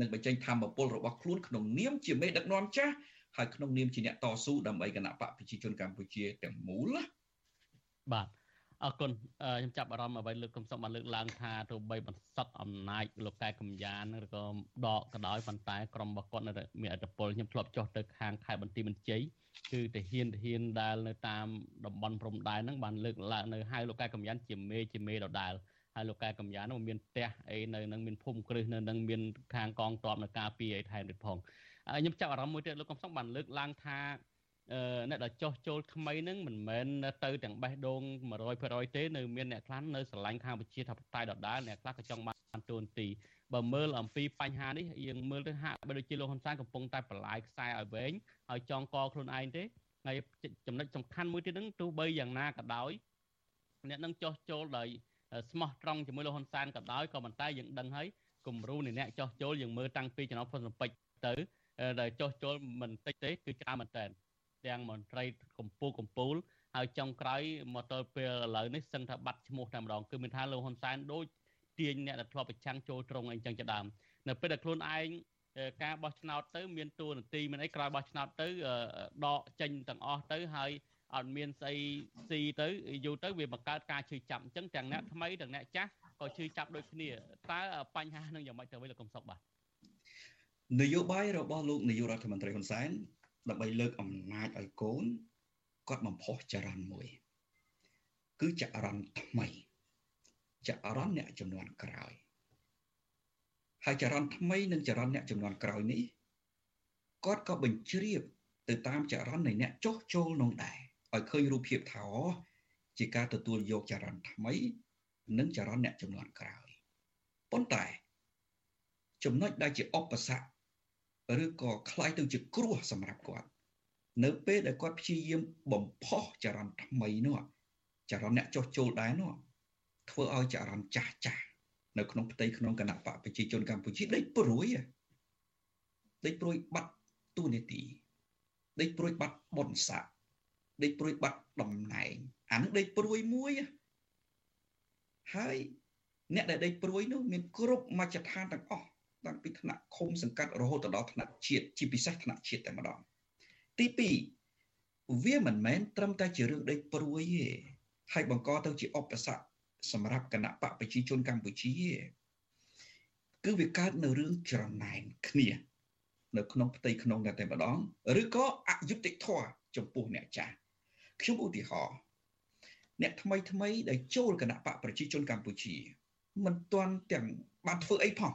នឹងបញ្ចេញធម្មពលរបស់ខ្លួនក្នុងនាមជាមេដឹកនាំចាស់ហើយក្នុងនាមជាអ្នកតស៊ូដើម្បីគណៈបកប្រជាជនកម្ពុជាទាំងមូលបាទអរគុណខ្ញុំចាប់អារម្មណ៍អ្វីលើកកំសុំបានលើកឡើងថាទោះបីបន្សុតអំណាចលោកកែកំយ៉ានឬក៏ដកក៏ដោយប៉ុន្តែក្រុមរបស់គាត់នៅមានអធិបុលខ្ញុំធ្លាប់ចុះទៅខាងខេត្តបន្ទាយមានជ័យគឺទាហានទាហានដែលនៅតាមតំបន់ព្រំដែនហ្នឹងបានលើកឡើងនៅហៅលោកកែកំយ៉ានជាមេជាមេដដែល ហើយលោកកែកំយ៉ាននោះមានផ្ទះអីនៅនឹងមានភូមិគ្រឹះនៅនឹងមានខាងកងតបនៅការពីអីថែមទៀតផងខ្ញុំចាប់អារម្មណ៍មួយទៀតលោកកំសុងបានលើកឡើងថាអ្នកដែលចោះចូលថ្មីហ្នឹងមិនមែនទៅទាំងបេះដូង100%ទេនៅមានអ្នកខ្លះនៅស្រឡាញ់ខាងវិជាធិបតេយ្យដដែលអ្នកខ្លះក៏ចង់បានទូនទីបើមើលអំពីបញ្ហានេះយើងមើលទៅហាក់បីដូចជាលោកហ៊ុនសែនកំពុងតែបន្លាយខ្សែឲ្យវែងហើយចងកខ្លួនឯងទេហើយចំណុចសំខាន់មួយទៀតហ្នឹងទោះបីយ៉ាងណាក៏ដោយអ្នកនឹងចោះចូលដោយ ស្មោះត្រង់ជាមួយលោកហ៊ុនសែនក៏ដោយក៏ប៉ុន្តែយើងដឹងហើយគំរូនៃអ្នកចោះចូលយើងមើលតាំងពីចំណុចផុនសំពេចទៅដែលចោះចូលមិនតិចទេគឺច្រើនមែនតើទាំងមន្ត្រីកម្ពុជាកម្ពុជាហើយចុងក្រោយមកដល់ពេលឥឡូវនេះសឹងថាបាត់ឈ្មោះតែម្ដងគឺមានថាលោកហ៊ុនសែនដូចទាញអ្នកដែលធ្លាប់ប្រឆាំងចូលត្រង់អីចឹងជាដើមនៅពេលដែលខ្លួនឯងការបោះឆ្នោតទៅមានតួនាទីមានអីក្រោយបោះឆ្នោតទៅដកចេញទាំងអស់ទៅហើយ អត់មានស្អីស៊ីទៅយូរទៅវាបង្កើតការឈឺចាប់អញ្ចឹងទាំងអ្នកថ្មីទាំងអ្នកចាស់ក៏ឈឺចាប់ដូចគ្នាតើបញ្ហានឹងយ៉ាងម៉េចទៅវិញលោកកំសុកបាទនយោបាយរបស់លោកនាយករដ្ឋមន្ត្រីហ៊ុនសែនដើម្បីលើកអំណាចឲ្យកូនគាត់បំផុសចរន្តមួយ គឺចរន្តថ្មីចរន្តអ្នកចំនួនក្រោយហើយចរន្តថ្មីនិងចរន្តអ្នកចំនួនក្រោយនេះគាត់ក៏បញ្ជ្រាបទៅតាមចរន្តនៃអ្នកចុះចូលក្នុងដែរ ឲ្យឃើញរូបភាពថាជាការទទួលយកចរន្តថ្មី និងចរន្តអ្នកចំនួនក្រោយប៉ុន្តែចំណុចដែលជាឧបសគ្គឬក៏คล้ายទៅជាគ្រោះសម្រាប់គាត់នៅពេលដែលគាត់ព្យាយាមបំផុសចរន្តថ្មីនោះចរន្តអ្នកចុះចូលដែរនោះធ្វើឲ្យចរន្តចាស់ចាស់នៅក្នុងផ្ទៃក្នុងគណៈបកប្រជាជនកម្ពុជាដេកព្រួយដេកព្រួយបាត់ទូនីតិដេកព្រួយបាត់បុណ្យស័ក្តិ ដេកព្រួយបាត់តំណែងអានឹងដេកព្រួយមួយហើយអ្នកដែលដេកព្រួយនោះមានគ្រប់មជ្ឈដ្ឋានទាំងអស់តាំងពីថ្នាក់ឃុំសង្កាត់រហូតដល់ថ្នាក់ជាតិជាពិសេសថ្នាក់ជាតិតែម្ដងទី2វាមិនមែនត្រឹមតែជារឿងដេកព្រួយទេហើយបង្កទៅជាឧបសគ្គសម្រាប់គណៈបកប្រជាជនកម្ពុជា គឺវាកើតនៅរឿងច្រណែនគ្នា នៅក្នុងផ្ទៃក្នុងតែតែម្ដង ឬក៏អយុត្តិធម៌ចំពោះអ្នកចាស់ ខ្ញុំឧទាហរណ៍អ្នកថ្មីថ្មីដែលចូលគណៈបកប្រជាជនកម្ពុជាមិនទាន់ទាំងបានធ្វើអីផង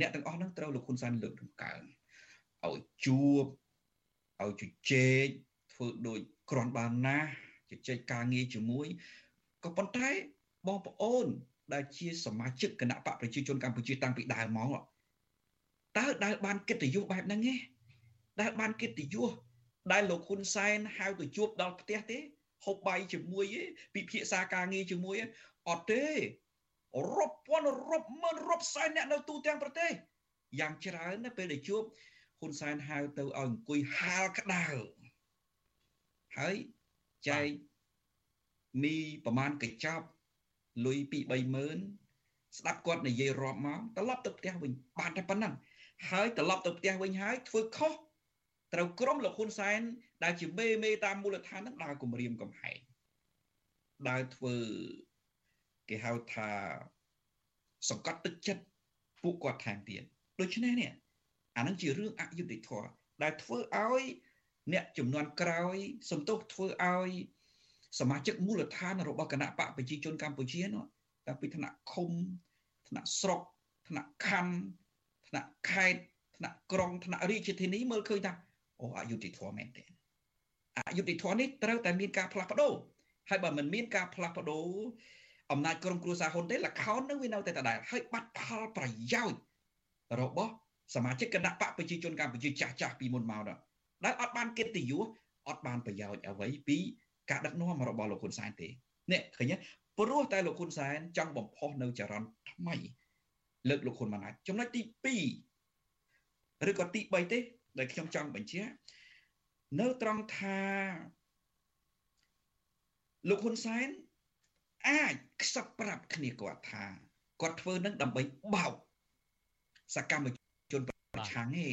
អ្នកទាំងអស់ហ្នឹងត្រូវលោកហ៊ុនសែនលើកដំកើងឲ្យជួបឲ្យជជែកធ្វើដូចគ្រាន់បានណាជជែកការងារជាមួយក៏ប៉ុន្តែបងប្អូន ដែលជាសមាជិកគណៈបកប្រជាជនកម្ពុជាតាំងពីដើមមកតើដែលបានកិត្តិយសបែបហ្នឹងទេដែលបានកិត្តិយស ដែលលោកហ៊ុនសែនហៅទៅជួបដល់ផ្ទះទេហូបបាយជាមួយទេពិភាក្សាការងារជាមួយអត់ទេរាប់ពាន់រាប់ម៉ឺនរាប់សែនអ្នកនៅទូទាំងប្រទេសយ៉ាងច្រើនណាពេលដែលជួបហ៊ុនសែនហៅទៅឲ្យអង្គុយហាលក្តៅហើយចែកមីប្រមាណកញ្ចប់លុយពី30000ស្ដាប់គាត់និយាយរាប់មកត្រឡប់ទៅផ្ទះវិញបានតែប៉ុណ្ណឹងហើយត្រឡប់ទៅផ្ទះវិញហើយធ្វើខុស ត្រូវក្រុមលោកហ៊ុនសែនដែលជាមេមេតាមមូលដ្ឋានហ្នឹងដើរគម្រាមកំហែងដើរធ្វើគេហៅថាសង្កត់ទឹកចិត្តពួកគាត់ថែមទៀតដូច្នេះនេះអានឹងជារឿងអយុត្តិធម៌ដែលធ្វើឲ្យអ្នកចំនួនក្រោយសំទោសធ្វើឲ្យសមាជិកមូលដ្ឋានរបស់គណៈបកប្រជាជនកម្ពុជានោះតាំងពីថ្នាក់ឃុំថ្នាក់ស្រុកថ្នាក់ខណ្ឌថ្នាក់ខេត្តថ្នាក់ក្រុងថ្នាក់រាជធានីមើលឃើញថា អូអយុត្តិធម៌មែនទេអយុត្តិធម៌នេះត្រូវតែមានការផ្លាស់ប្ដូរហើយបើមិនមានការផ្លាស់ប្ដូរអំណាចក្រុមគ្រួសារហ៊ុនទេលខោននឹងវានៅតែដដែលហើយបាត់ផលប្រយោជន៍របស់សមាជិកគណៈបកប្រជាជនកម្ពុជាចាស់ចាស់ពីមុនមកដល់ដែលអត់បានកិត្តិយសអត់បានប្រយោជន៍អ្វីពីការដឹកនាំរបស់លោកហ៊ុនសែនទេនេះឃើញទេព្រោះតែលោកហ៊ុនសែនចង់បំផុសនៅចរន្តថ្មីលើកលោកហ៊ុនម៉ាណែតចំណុចទី2ឬក៏ទី3ទេ ដែលខ្ញុំចង់បញ្ជាក់នៅត្រង់ថាលោកហ៊ុនសែនអាចខ្សឹបប្រាប់គ្នាគាត់ថាគាត់ធ្វើនឹងដើម្បីបោកសកម្មជនប្រឆាំងទេ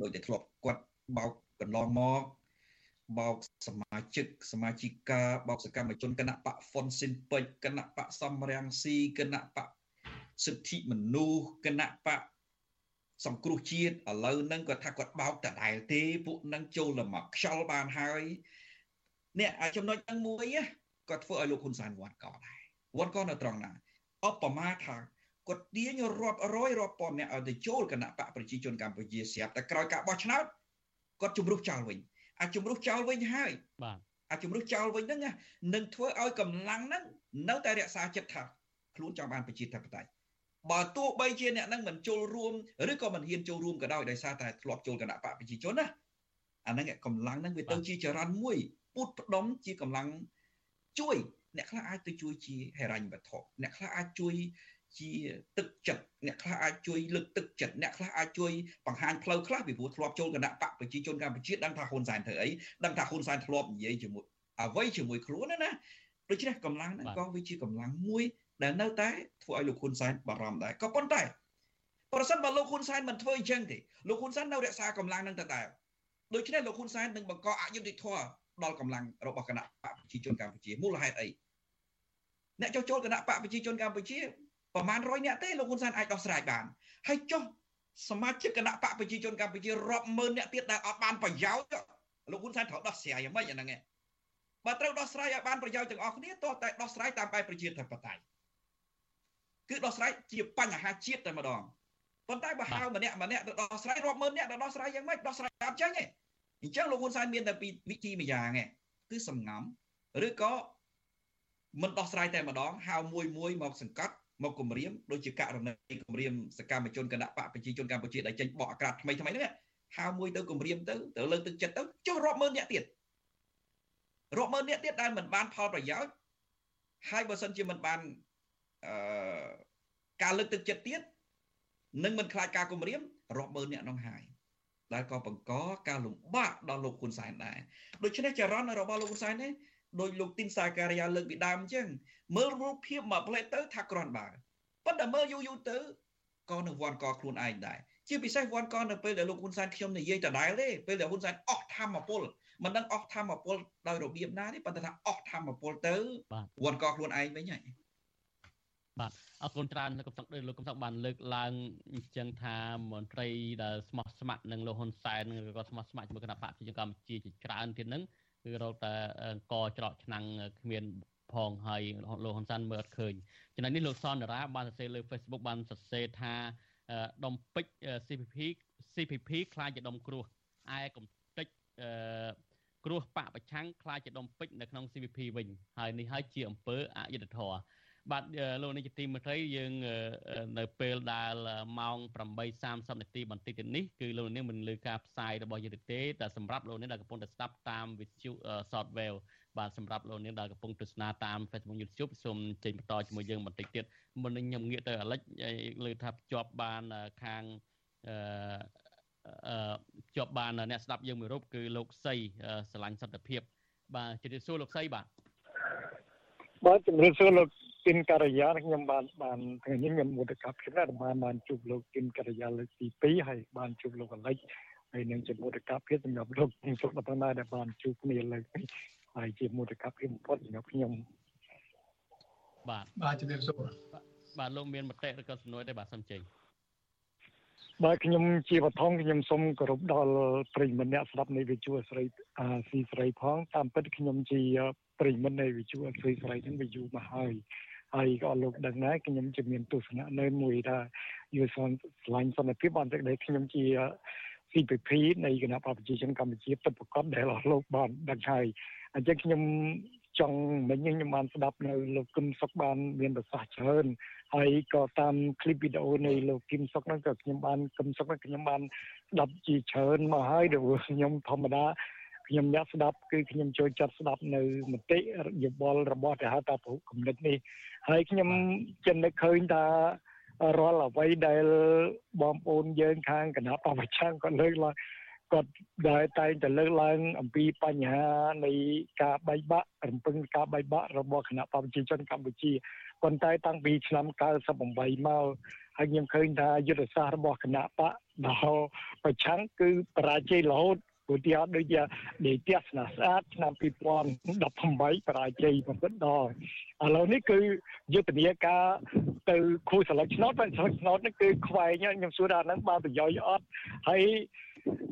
ដោយតែធ្លាប់គាត់បោកកន្លងមកបោកសមាជិកសមាជិកាបោកសកម្មជនគណៈបកហ្វុនស៊ីនពេជ្រគណៈបកសំរាំងស៊ីគណៈបកសិទ្ធិមនុស្សគណៈបក សង្គ្រោះជាតិឥឡូវហ្នឹងគាត់ថាគាត់បោកតដែលទេពួកហ្នឹងចូលមកខ្យល់បានហើយនេះចំណុចហ្នឹងមួយគាត់ធ្វើឲ្យលោកហ៊ុនសែនវត្តកដែរវត្តកនៅត្រង់ណាអបមាថាគាត់ទាញរាប់រយរាប់ពាន់អ្នកឲ្យទៅចូលគណៈបកប្រជាជនកម្ពុជាស្រាប់តែក្រោយការបោះឆ្នោតគាត់ជំរុះចោលវិញអាចជំរុះចោលវិញហើយបាទអាចជំរុះចោលវិញហ្នឹងនឹងធ្វើឲ្យកម្លាំងហ្នឹងនៅតែរក្សាចិត្តថាខ្លួនចង់បានប្រជាធិបតេយ្យ បើទោះបីជាអ្នកហ្នឹងមិនចូលរួមឬក៏មិនហ៊ានចូលរួមក៏ដោយដោយសារតែធ្លាប់ចូលគណៈបកប្រជាជនណាអាហ្នឹងកម្លាំងហ្នឹងវាទៅជាចរន្តមួយពុតផ្ដុំជាកម្លាំងជួយអ្នកខ្លះអាចទៅជួយជាហេរញ្ញវត្ថុអ្នកខ្លះអាចជួយជាទឹកចិត្តអ្នកខ្លះអាចជួយលើកទឹកចិត្តអ្នកខ្លះអាចជួយបង្ហាញផ្លូវខ្លះពីព្រោះធ្លាប់ចូលគណៈបកប្រជាជនកម្ពុជាដឹងថាហ៊ុនសែនធ្វើអីដឹងថាហ៊ុនសែនធ្លាប់និយាយជាមួយអ្វីជាមួយខ្លួនណាណាដូច្នេះកម្លាំងហ្នឹងក៏វាជាកម្លាំងមួយ ដែលនៅតែធ្វើឲ្យលោកហ៊ុនសែនបារម្ភដែរក៏ប៉ុន្តែប្រសិនបើលោកហ៊ុនសែនមិនធ្វើអញ្ចឹងទេលោកហ៊ុនសែននៅរក្សាកម្លាំងនឹងដដែលដូច្នេះលោកហ៊ុនសែននឹងបង្កអយុត្តិធម៌ដល់កម្លាំងរបស់គណៈបកប្រជាជនកម្ពុជាមូលហេតុអីអ្នកចុះចូលគណៈបកប្រជាជនកម្ពុជាប្រហែល100នាក់ទេលោកហ៊ុនសែនអាចដោះស្រាយបានហើយចុះសមាជិកគណៈបកប្រជាជនកម្ពុជារាប់ម៉ឺនអ្នកទៀតដែលអត់បានប្រយោជន៍លោកហ៊ុនសែនត្រូវដោះស្រាយយ៉ាងម៉េចអាហ្នឹងឯងបើត្រូវដោះស្រាយឲ្យបានប្រយោជន៍ទាំងអស់គ្នាតោះតែដោះស្រាយតាមបែបប្រជាធិបតេយ្យ គឺដោះស្រាយជាបញ្ហាជាតិតែម្ដងប៉ុន្តែបើហៅម្នាក់ម្នាក់ទៅដោះស្រាយរាប់ម៉ឺនអ្នកទៅដោះស្រាយយ៉ាងម៉េចដោះស្រាយអត់ចឹងទេអញ្ចឹងលោកហ៊ុនសែនមានតែពីរវិធីមួយយ៉ាងឯងគឺសំងំឬក៏មិនដោះស្រាយតែម្ដងហៅមួយមួយមកសង្កត់មកគម្រាមដូចជាករណីគម្រាមសកម្មជនគណៈបកប្រជាជនកម្ពុជាដែលចេញបកអាក្រាតថ្មីថ្មីហ្នឹងហៅមួយទៅគម្រាមទៅទៅលើកទឹកចិត្តទៅចុះរាប់ម៉ឺនអ្នកទៀតរាប់ម៉ឺនអ្នកទៀតដែលមិនបានផលប្រយោជន៍ហើយបើសិនជាមិនបាន អឺការលើកទឹកចិត្តទៀតនឹងមិនខ្លាចការគម្រាមរាប់ម៉ឺនអ្នកនោះហើយដែលក៏បង្កការលំបាកដល់លោកហ៊ុនសែនដែរដូច្នេះចរន្តរបស់លោកហ៊ុនសែននេះដោយលោកទីនសាការីយ៉ាលើកពីដើមអញ្ចឹងមើលរូបភាពមកផ្លែទៅថាក្រាន់បើប៉ុន្តែមើលយូរយូរទៅក៏នឹងវាន់កខ្លួនឯងដែរជាពិសេសវាន់កនៅពេលដែលលោកហ៊ុនសែនខ្ញុំនិយាយដដែលទេពេលដែលហ៊ុនសែនអស់ធម្មពលមិនដឹងអស់ធម្មពលដោយរបៀបណាទេប៉ុន្តែថាអស់ធម្មពលទៅវាន់កខ្លួនឯងវិញហើយ បាទអរគុណច្រើនលោកកំសឹកលោកកំសឹកបានលើកឡើងអញ្ចឹងថាមន្ត្រីដែលស្មោះស្ម័គ្រនឹងលោកហ៊ុនសែនឬក៏ស្មោះស្ម័គ្រជាមួយគណៈបកប្រជាជនកម្ពុជាជាច្រើនទៀតហ្នឹងគឺរកតែកច្រកឆ្នាំងគ្មានផងហើយលោកហ៊ុនសែនមើលអត់ឃើញចំណុចនេះលោកសនរាបានសរសេរលើ Facebook បានសរសេរថាដុំពេជ្រ CPP CPP ខ្លាចជាដុំគ្រោះឯកំតិចគ្រោះបកប្រឆាំងខ្លាចជាដុំពេជ្រនៅក្នុង CPP វិញហើយនេះហើយជាអំពើអយុត្តិធម៌ បាទលោកនេះជាទីមេត្រីយើងនៅពេលដែលម៉ោង8:30នាទីបន្តិចទៀតនេះគឺលោកនាងមិនលើការផ្សាយរបស់យើងទេតែសម្រាប់លោកនាងដែលកំពុងតែស្ដាប់តាមវិទ្យុ Software បាទសម្រាប់លោកនាងដែលកំពុងទស្សនាតាម Facebook YouTube សូមចេញបន្តជាមួយយើងបន្តិចទៀតមុននឹងខ្ញុំងាកទៅអាលិចលើថាភ្ជាប់បានខាងអឺភ្ជាប់បានអ្នកស្ដាប់យើងមួយរូបគឺលោកសីស្រឡាញ់សន្តិភាពបាទជម្រាបសួរលោកសីបាទបាទជំរាបសួរលោក ទីនការយាខ្ញុំបានបានថ្ងៃនេះខ្ញុំមុតកាប់ខ្ញុំដែរបានបានជួបលោកទីនការយាលើកទី2ហើយបានជួបលោកអលិចហើយនឹងជាមុតកាប់ភាពសម្រាប់លោកខ្ញុំជួបដល់ប៉ុណ្ណាដែលបានជួបគ្នាលើកនេះហើយជាមុតកាប់ភាពបំផុតសម្រាប់ខ្ញុំបាទបាទជំរាបសួរបាទលោកមានមតិឬក៏សំណួរទេបាទសូមចេញបាទខ្ញុំជាបឋមខ្ញុំសូមគោរពដល់ប្រិយមិត្តអ្នកស្ដាប់នៃវិទ្យុអស្រីអាស៊ីស្រីផងតាមពិតខ្ញុំជាប្រិយមិត្តនៃវិទ្យុអស្រីស្រីហ្នឹងវាយូរមកហើយ ហើយក៏លោកដឹងដែរខ្ញុំជាមានទស្សនៈនៅមួយថាយុសនឆ្លាញ់សន្តិភាពបានតែខ្ញុំជា CPP នៃគណៈបព្វជិជនកម្ពុជាពិតប្រកបដែលលោកបានដឹងហើយអញ្ចឹងខ្ញុំចង់មិញខ្ញុំបានស្ដាប់នៅលោកគឹមសុកបានមានប្រសាសន៍ច្រើនហើយក៏តាមคลิปវីដេអូនៃលោកគឹមសុកហ្នឹងក៏ខ្ញុំបានគឹមសុកហ្នឹងខ្ញុំបានស្ដាប់ជាច្រើនមកហើយដែលខ្ញុំធម្មតា ខ្ញុំអ្នកស្ដាប់គឺខ្ញុំចូលចិត្តស្ដាប់នៅមតិយោបល់របស់តែហៅថាប្រគំនិតនេះហើយខ្ញុំចំណឹកឃើញថារាល់អ្វីដែលបងប្អូនយើងខាងគណៈបព្វឆាំងក៏លើកឡើងគាត់ដែលតែងតែលើកឡើងអំពីបញ្ហានៃការបែកបាក់រំពឹងការបែកបាក់របស់គណៈបព្វជិជនកម្ពុជាប៉ុន្តែតាំងពីឆ្នាំ98មកហើយខ្ញុំឃើញថាយុទ្ធសាស្ត្ររបស់គណៈបកដល់ប្រឆាំងគឺបរាជ័យរហូត ឧទាហរណ៍ដូចជានៃទស្សនស្អាតឆ្នាំ2018បរាជ័យបំផុតដល់ឥឡូវនេះគឺយុទ្ធនាការទៅគូសន្លឹកឆ្នោតតែសន្លឹកឆ្នោតនេះគឺខ្វែងខ្ញុំសួរថាហ្នឹងបានប្រយោជន៍អត់ហើយ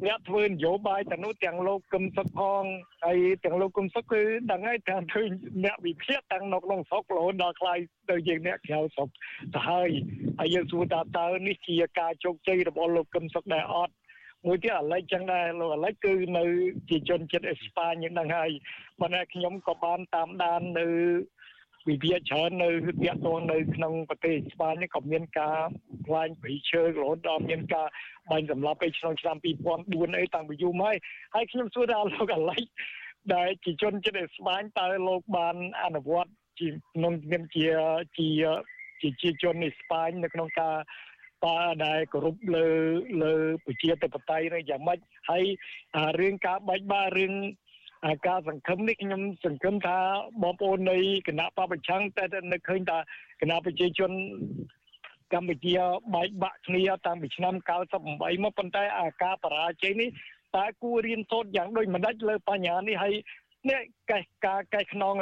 អ្នកធ្វើនយោបាយទាំងនោះទាំងលោកកឹមសុខផងហើយទាំងលោកកឹមសុខគឺដឹងហើយថាធ្វើអ្នកវិភាគទាំងនៅក្នុងស្រុករហូតដល់ខ្លាយទៅយើងអ្នកក្រៅស្រុកទៅហើយហើយយើងសួរថាតើនេះជាការជោគជ័យរបស់លោកកឹមសុខដែរអត់ មួយទៀតអាឡិចចឹងដែរលោកអាឡិចគឺនៅជាជនជាតិអេស្ប៉ាញយ៉ាងហ្នឹងហើយប៉ុន្តែខ្ញុំក៏បានតាមដាននៅវិវាទច្រើននៅទាក់ទងនៅក្នុងប្រទេសស្ប៉ាញនេះក៏មានការខ្លាញ់ព្រីឈើរហូតដល់មានការបាញ់សម្លាប់ពេលក្នុងឆ្នាំ2004អីតាំងពីយូរមកហើយខ្ញុំសួរថាលោកអាឡៃដែលជាជនជាតិស្ប៉ាញតើលោកបានអនុវត្តជាក្នុងនាមជាជាជាជាជននៃស្ប៉ាញនៅក្នុងការ តាដែលគោរពលើលើប្រជាធិបតេយ្យនេះយ៉ាងម៉េចហើយរឿងការបែកបាក់រឿងការសង្ឃឹមនេះខ្ញុំសង្ឃឹមថាបងប្អូននៃគណៈបពប្រឆាំងតែនឹកឃើញថាគណៈប្រជាជនកម្ពុជាបែកបាក់គ្នាតាំងពីឆ្នាំ98មកប៉ុន្តែអាការបរាជ័យនេះតើគួររៀនសូត្រយ៉ាងដូចម្ដេចលើបញ្ហានេះហើយនេះកេះការកេះខ្នង